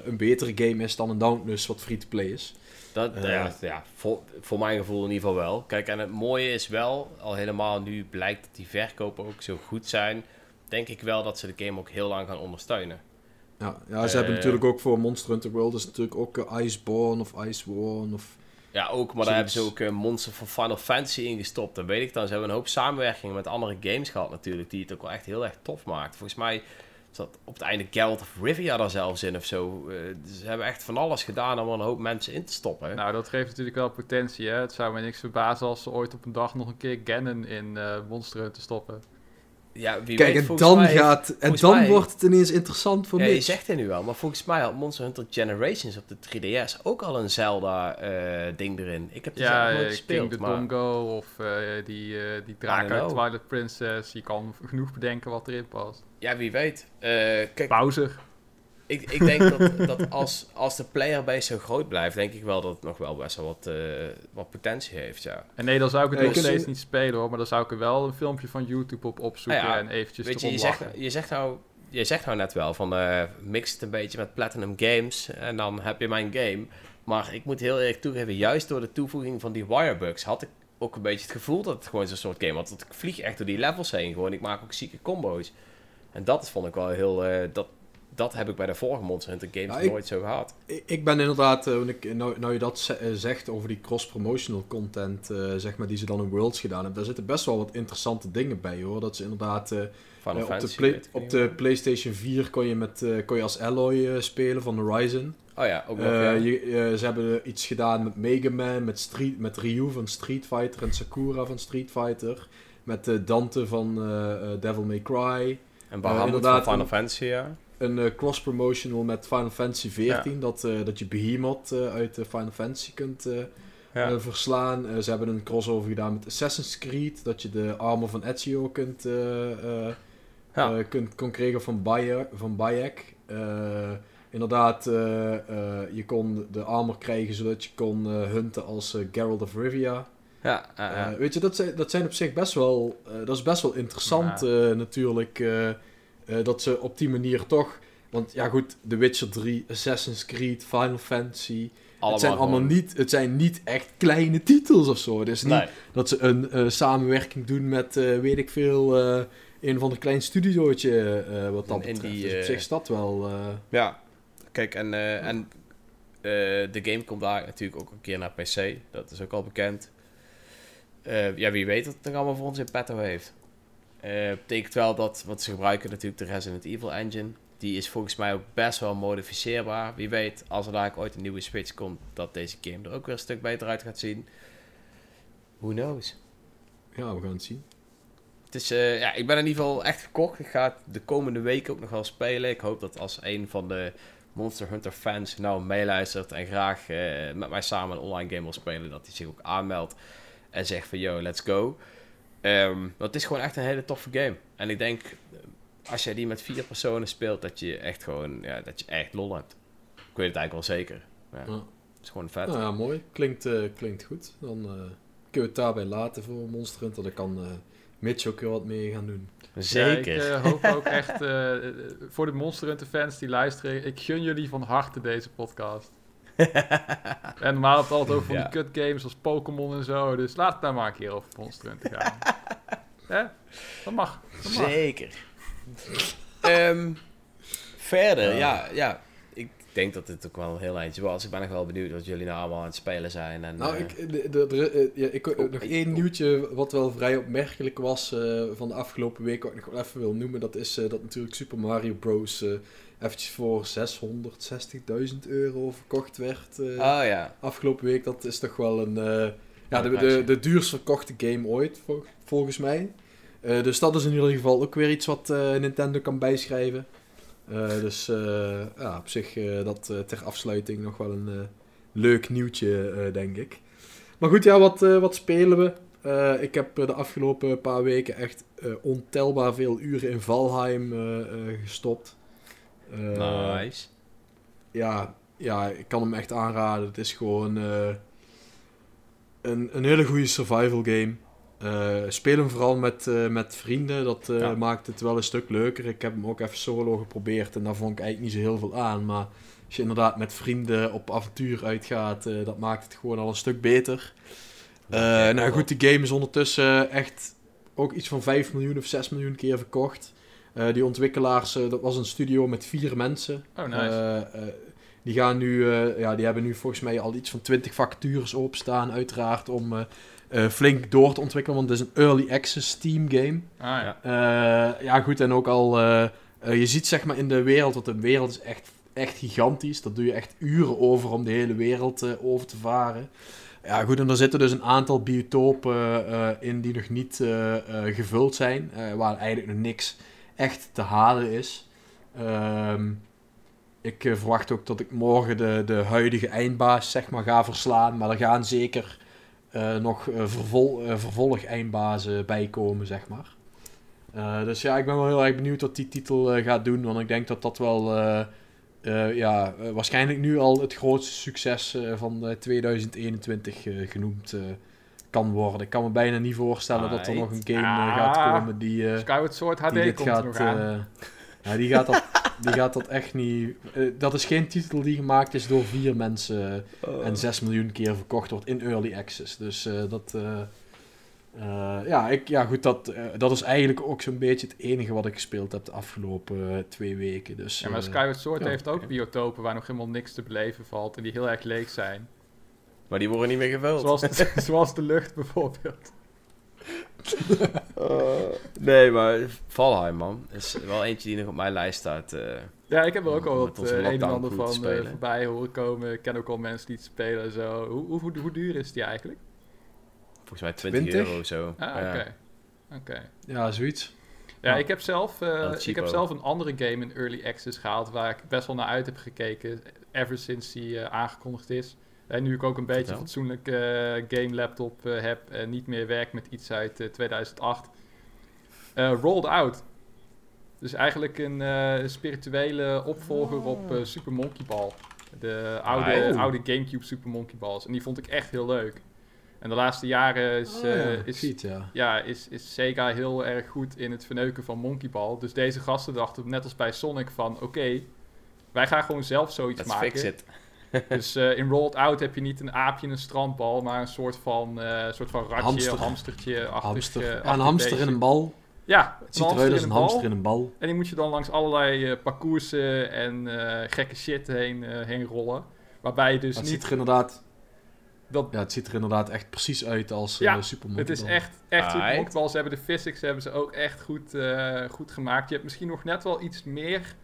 een betere game is dan een Dauntless wat free-to-play is. Dat, Eh. ja, ja voor, voor mijn gevoel in ieder geval wel. Kijk, en het mooie is wel, al helemaal nu blijkt dat die verkopen ook zo goed zijn, denk ik wel dat ze de game ook heel lang gaan ondersteunen. Ja, ja ze Eh. hebben natuurlijk ook voor Monster Hunter World is natuurlijk ook eh, Iceborne of Iceborne of... Ja, ook, maar daar hebben ze ook monster van Final Fantasy ingestopt. Dan weet ik dan. Ze hebben een hoop samenwerking met andere games gehad natuurlijk, die het ook wel echt heel erg tof maakt. Volgens mij zat op het einde Geralt of Rivia daar zelfs in of zo. Eh, ze hebben echt van alles gedaan om een hoop mensen in te stoppen. Nou, dat geeft natuurlijk wel potentie. Hè? Het zou me niks verbazen als ze ooit op een dag nog een keer Ganon in eh Monster Hunter stoppen. Ja, wie Kijk, weet, en dan, mij gaat, en dan mij- wordt het ineens interessant voor Ja, je Mitch. zegt het nu wel, maar volgens mij had Monster Hunter Generations op de 3DS ook al een Zelda-ding erin. Ik heb die zelf Ja, nooit eh, gespeeld, King the maar... Dongo of eh, die, eh die draak uit. Twilight Princess. Je kan genoeg bedenken wat erin past. Ja, wie weet. Eh, kijk, Bowser. Ik, ik denk dat, dat als, als de playerbase zo groot blijft, denk ik wel dat het nog wel best wel wat, uh, wat potentie heeft, ja. En nee, dan zou ik het nog steeds niet spelen hoor, maar dan zou ik er wel een filmpje van YouTube op opzoeken ah ja, en eventjes weet je, je zegt, je zegt nou je zegt nou net wel van uh, mix het een beetje met Platinum Games en dan heb je mijn game. Maar ik moet heel eerlijk toegeven, juist door de toevoeging van die wirebugs had ik ook een beetje het gevoel dat het gewoon zo'n soort game was. Want ik vlieg echt door die levels heen gewoon. Ik maak ook zieke combo's. En dat vond ik wel heel... Uh, dat, dat heb ik bij de vorige Monster Hunter games nooit zo gehad. Ik, ben inderdaad, ik, nou, nou je dat zegt over die cross-promotional content, uh, zeg maar, die ze dan in Worlds gedaan hebben, daar zitten best wel wat interessante dingen bij hoor. Dat ze inderdaad op, de op de PlayStation 4 kon je, met, kon je als Alloy spelen van Horizon. Oh ja, ook nog, ja. Je, ze hebben iets gedaan met Mega Man, met, Street, met Ryu van Street Fighter en Sakura van Street Fighter. Met Dante van Devil May Cry. En Bahamut van Final Fantasy, ja een uh, cross-promotional met Final Fantasy XIV. Dat, uh, dat je Behemoth uh, uit Final Fantasy kunt ja. verslaan. ze hebben een crossover gedaan met Assassin's Creed. Dat je de armor van Ezio kunt, ja. kunt, kon krijgen van, Bayek. Van Bayek. inderdaad, je kon de armor krijgen zodat je kon hunten als Geralt of Rivia. Ja, weet je, dat zijn, dat zijn op zich best wel... dat is best wel interessant natuurlijk... Uh, dat ze op die manier toch. Want ja, goed, The Witcher 3, Assassin's Creed, Final Fantasy. het zijn allemaal niet, het zijn niet echt kleine titels of zo. Het is niet dat ze een uh, samenwerking doen met, uh, weet ik veel, een van de klein studiootje. wat dat betreft. Die, dus op zich is dat wel. Ja, kijk, en, en de game komt daar natuurlijk ook een keer naar PC. Dat is ook al bekend. ja, wie weet wat het nog allemaal voor ons in petto heeft. Uh, betekent wel dat, wat ze gebruiken natuurlijk de Resident Evil engine. Die is volgens mij ook best wel modificeerbaar. Wie weet, als er daar ooit een nieuwe Switch komt, dat deze game er ook weer een stuk beter uit gaat zien. Who knows? Ja, we gaan het zien. Het is, uh, ja, ik ben in ieder geval echt gekocht. Ik ga het de komende weken ook nog wel spelen. Ik hoop dat als een van de Monster Hunter fans nou meeluistert en graag uh, met mij samen een online game wil spelen, dat hij zich ook aanmeldt en zegt van yo, let's go. Um, want het is gewoon echt een hele toffe game. En ik denk, als jij die met vier personen speelt, dat je echt gewoon, ja, dat je echt lol hebt. Ik weet het eigenlijk wel zeker. Ja, Het is gewoon vet. Nou ja, mooi. Klinkt, uh, klinkt goed. Dan uh, kunnen we het daarbij laten voor Monster Hunter. Dan kan uh, Mitch ook weer wat mee gaan doen. Zeker. Ja, ik hoop ook echt, voor de Monster Hunter fans die luisteren, ik gun jullie van harte deze podcast. en normaal het altijd over van die cut games als Pokémon en zo. Dus laat het daar maar een keer over Monster Hunter gaan. Hè? Dat mag. Dat mag. Zeker. um, verder, ja, ja. Ik denk dat dit ook wel een heel eindje was. Ik ben nog wel benieuwd wat jullie nou allemaal aan het spelen zijn. En, nou, uh, ik, de, de, de, eh, ja, ik, oh, nog één nieuwtje wat wel vrij opmerkelijk was uh, van de afgelopen week, wat ik nog wel even wil noemen. Dat is uh, dat natuurlijk Super Mario Bros eventjes voor 660.000 euro verkocht werd uh, oh, ja. afgelopen week. Dat is toch wel een, uh, ja, de, de, de duurst verkochte game ooit, volgens mij. Uh, dus dat is in ieder geval ook weer iets wat Nintendo kan bijschrijven. dus ja, op zich dat ter afsluiting nog wel een leuk nieuwtje, denk ik. Maar goed, ja, wat, wat spelen we? ik heb de afgelopen paar weken echt ontelbaar veel uren in Valheim gestopt. Uh, nice. Ja, ja, ik kan hem echt aanraden. Het is gewoon uh, een, een hele goede survival game. Uh, speel hem vooral met, met vrienden. Dat maakt het wel een stuk leuker. Ik heb hem ook even solo geprobeerd en daar vond ik eigenlijk niet zo heel veel aan. Maar als je inderdaad met vrienden op avontuur uitgaat, dat maakt het gewoon al een stuk beter. nou goed, de game is ondertussen echt ook iets van 5 miljoen of 6 miljoen keer verkocht. Uh, die ontwikkelaars, uh, dat was een studio met vier mensen. Oh, nice. Uh, die gaan nu, ja, die hebben nu volgens mij al iets van 20 vacatures openstaan, uiteraard, om flink door te ontwikkelen. Want het is een early access Steam game. Ah, ja. ja, goed, en ook al, je ziet zeg maar in de wereld, dat de wereld is echt, echt gigantisch. Daar doe je echt uren over om de hele wereld over te varen. Ja, goed, en er zitten dus een aantal biotopen in die nog niet gevuld zijn, waar eigenlijk nog niks echt te halen is. Ehm, ik uh, verwacht ook dat ik morgen de, de huidige eindbaas zeg maar, ga verslaan. Maar er gaan zeker uh, nog uh, vervol, vervolg eindbazen bij komen, zeg maar. dus ja, ik ben wel heel erg benieuwd wat die titel gaat doen. Want ik denk dat dat wel eh, ja, eh, waarschijnlijk nu al het grootste succes eh, van eh, 2021 eh, genoemd eh, kan worden. Ik kan me bijna niet voorstellen dat er nog een game eh, gaat Ah. komen die, eh, Skyward Sword HD die komt gaat... nog aan. eh, ja, die gaat dat, die gaat dat echt niet... dat is geen titel die gemaakt is door vier mensen en 6 miljoen keer verkocht wordt in early access. Dus dat... ja, ik, ja, goed, dat, dat is eigenlijk ook zo'n beetje het enige wat ik gespeeld heb de afgelopen twee weken. Dus, Ja, maar Skyward Sword ja, heeft ook biotopen waar nog helemaal niks te beleven valt en die heel erg leeg zijn. Maar die worden niet meer gevuld. Zoals de, zoals de lucht bijvoorbeeld. Eh, nee, maar Valheim, man. Is wel eentje die nog op mijn lijst staat. eh. Ja, ik heb er ook al wat eh, een en ander van voorbij horen komen. Ik ken ook al mensen die het spelen en zo. Hoe, hoe, hoe, hoe duur is die eigenlijk? volgens mij 20, 20? euro of zo. Ah, Ja. oké. Oké. Ja, zoiets. Ja, Ja. ik heb zelf, eh, ik heb zelf een andere game in Early Access gehaald waar ik best wel naar uit heb gekeken. Ever sinds die eh, aangekondigd is. En nu ik ook een beetje Vertel. fatsoenlijk eh, game laptop eh, heb en niet meer werk met iets uit eh, 2008. Eh, Rolled Out. Dus eigenlijk een eh, spirituele opvolger op eh, Super Monkey Ball. De oude, Ah, oude Gamecube Super Monkey Balls. En die vond ik echt heel leuk. En de laatste jaren is, Oh, ja, eh, is ja. ja, is, is Sega heel erg goed in het verneuken van Monkey Ball. Dus deze gasten dachten, net als bij Sonic, van oké, wij gaan gewoon zelf zoiets Let's maken. fix it. Dus eh, in Rolled Out heb je niet een aapje en een strandbal, maar een soort van, eh soort van ratje, Hamster. hamstertje. achtig, Hamster. eh, Ja, een hamster beestje. in een bal. Ja, Het ziet eruit als een hamster in een bal. En die moet je dan langs allerlei eh, parcoursen en eh, gekke shit heen, eh, heen rollen. Waarbij je dus het niet... ziet er inderdaad... Dat, Ja, het ziet er inderdaad echt precies uit als Ja, Super Het is echt, echt. Monkball, ze hebben de physics hebben ze ook echt goed, eh, goed gemaakt. Je hebt misschien nog net wel iets meer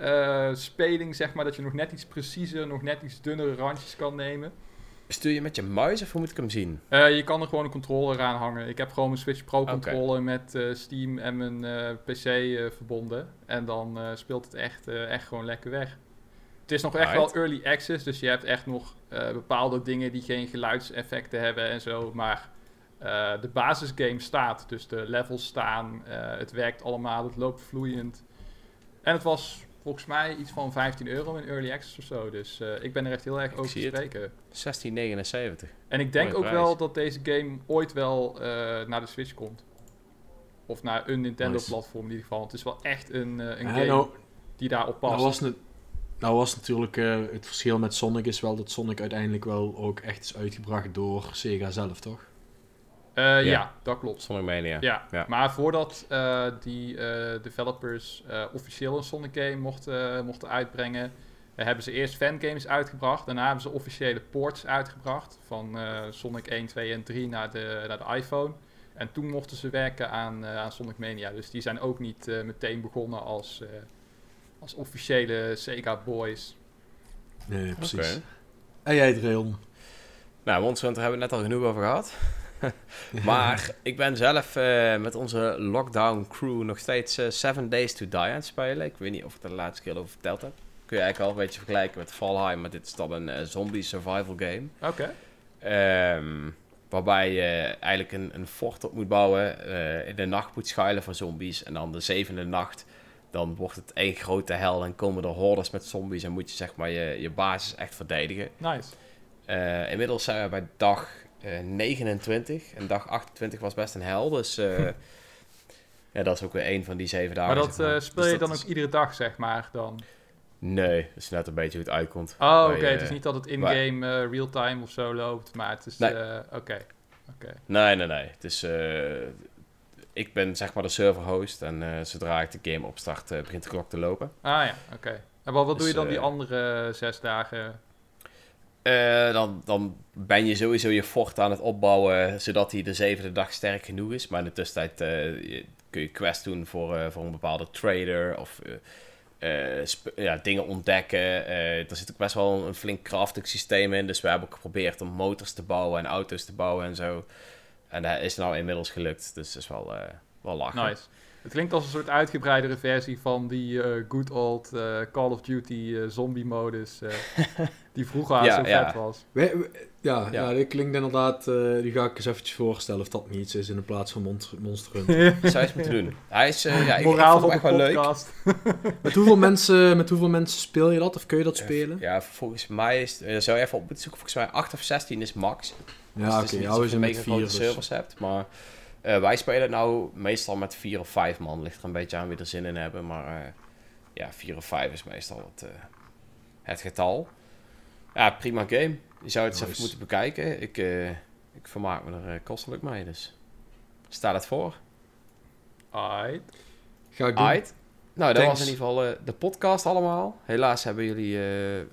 eh, speling, zeg maar. Dat je nog net iets preciezer, nog net iets dunnere randjes kan nemen. Stuur je met je muis of hoe moet ik hem zien? Eh, je kan er gewoon een controller aan hangen. Ik heb gewoon mijn Switch Pro controller met eh, Steam en mijn PC verbonden. En dan speelt het echt, echt gewoon lekker weg. Het is nog echt wel early access, dus je hebt echt nog bepaalde dingen die geen geluidseffecten hebben en zo. Maar de basisgame staat, dus de levels staan, het werkt allemaal, het loopt vloeiend. En het was volgens mij iets van 15 euro in early access of zo. Dus eh, ik ben er echt heel erg Ik over te spreken. 16,79. En ik denk Mooie ook prijs. wel dat deze game ooit wel eh, naar de Switch komt. Of naar een Nintendo-platform in ieder geval. Het is wel echt een, eh, een game nou, die daarop past. nou, was het, nou was natuurlijk eh, het verschil met Sonic is wel dat Sonic uiteindelijk wel ook echt is uitgebracht door Sega zelf, toch? Eh, ja. Ja. dat klopt. Sonic Mania. Ja. Ja. maar voordat eh, die eh, developers eh, officieel een Sonic game mochten, mochten uitbrengen, hebben ze eerst fangames uitgebracht. Daarna hebben ze officiële ports uitgebracht van eh, Sonic 1, 2 en 3 naar de, naar de iPhone. En toen mochten ze werken aan, eh, aan Sonic Mania. Dus die zijn ook niet eh, meteen begonnen als, eh, als officiële Sega boys. Nee, precies. Oké. En jij, Dreon? Nou, Monster Hunter hebben we het net al genoeg over gehad. maar ik ben zelf eh, met onze lockdown crew nog steeds eh, Seven Days to Die aan het spelen. Ik weet niet of ik er de laatste keer over verteld heb. Kun je eigenlijk al een beetje vergelijken met Valheim, maar dit is dan een eh, zombie survival game. Oké. Ehm, waarbij je eigenlijk een, een fort op moet bouwen, in de nacht moet schuilen voor zombies. En dan de zevende nacht, dan wordt het één grote hel en komen er hordes met zombies. En moet je zeg maar je, je basis echt verdedigen. Nice. Inmiddels zijn we bij dag 29. En dag 28 was best een hel. Dus eh, ja, dat is ook weer één van die zeven dagen. maar dat zeg maar. eh, speel Dus je dat dan is- ook iedere dag, zeg maar, dan? Nee, dat is net een beetje hoe het uitkomt. Oh, oké. eh, het is niet dat het in-game eh, real-time of zo loopt, maar het is... Nee. eh, Oké. Nee, nee, nee. Het is, eh, ik ben zeg maar de server host. En eh, zodra ik de game opstart, eh, begint de klok te lopen. Ah ja, oké. En wat, wat doe Dus, je dan die eh, andere zes dagen? Eh, dan, dan ben je sowieso je fort aan het opbouwen, zodat hij de zevende dag sterk genoeg is. Maar in de tussentijd eh, kun je quest doen voor, eh, voor een bepaalde trader of ja, dingen ontdekken. Er zit ook best wel een flink crafting systeem in. Dus we hebben ook geprobeerd om motors te bouwen en auto's te bouwen en zo. En dat is nou inmiddels gelukt, dus dat is wel, wel lachen. Nice. Het klinkt als een soort uitgebreidere versie van die eh, good old eh, Call of Duty eh, zombie modus. eh, die vroeger Ja, zo ja. vet was. We- we- ja, ja. Ja. dit klinkt inderdaad... eh, die ga ik eens eventjes voorstellen of dat niet iets is in plaats van Monster, Monster Hunter. Zou je eens moeten doen. Hij is, eh, ja, ik, ik Moraal van de leuk. met, hoeveel mensen, met hoeveel mensen speel je dat? Of kun je dat spelen? Ja, volgens mij is... eh, zou je even op moeten zoeken. Volgens mij 8 of 16 is max. Ja, Dus oké. het niet ja, we je zijn met mega vier. grote Dus. servers hebt. Maar eh, wij spelen nou meestal met 4 of 5 man. Ligt er een beetje aan wie er zin in hebben. Maar eh, ja, 4 of 5 is meestal het, eh, het getal. Ja, prima game. Je zou het eens Nice. even moeten bekijken. Ik, eh, ik vermaak me er kostelijk mee. Dus staat het voor. Aight. Ga ik doen. Aight. Nou, dat Thanks. was in ieder geval de podcast allemaal. Helaas hebben jullie... eh,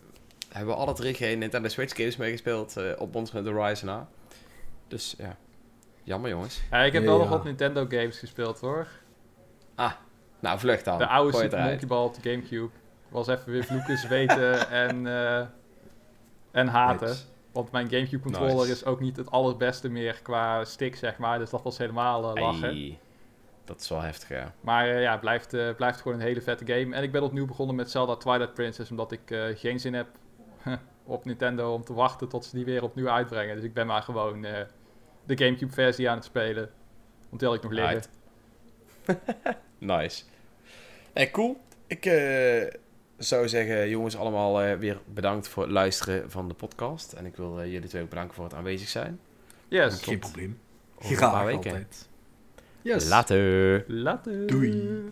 hebben we alle drie geen Nintendo Switch games meegespeeld eh, op Monster Hunter Horizon na. Dus ja, jammer jongens. Ja, ik heb Ja, wel ja. nog wat Nintendo games gespeeld hoor. Nou, vlucht dan. De oude Super. Monkey Ball op de Gamecube. Was even weer vloeken, zweten en, eh, en haten. Nice. Want mijn Gamecube controller Nice. is ook niet het allerbeste meer qua stick, zeg maar. Dus dat was helemaal eh, lachen. Dat is wel heftig, ja. Maar eh, ja, het blijft, eh, blijft gewoon een hele vette game. En ik ben opnieuw begonnen met Zelda Twilight Princess, omdat ik eh, geen zin heb op Nintendo om te wachten tot ze die weer opnieuw uitbrengen. Dus ik ben maar gewoon eh, de Gamecube versie aan het spelen. Want die had ik nog liggen. Nice. Nee, cool. Ik eh, zou zeggen, jongens, allemaal eh, weer bedankt voor het luisteren van de podcast. En ik wil eh, jullie twee ook bedanken voor het aanwezig zijn. Yes. Geen probleem. Graag weken. altijd. Yes. Later. Later. Doei.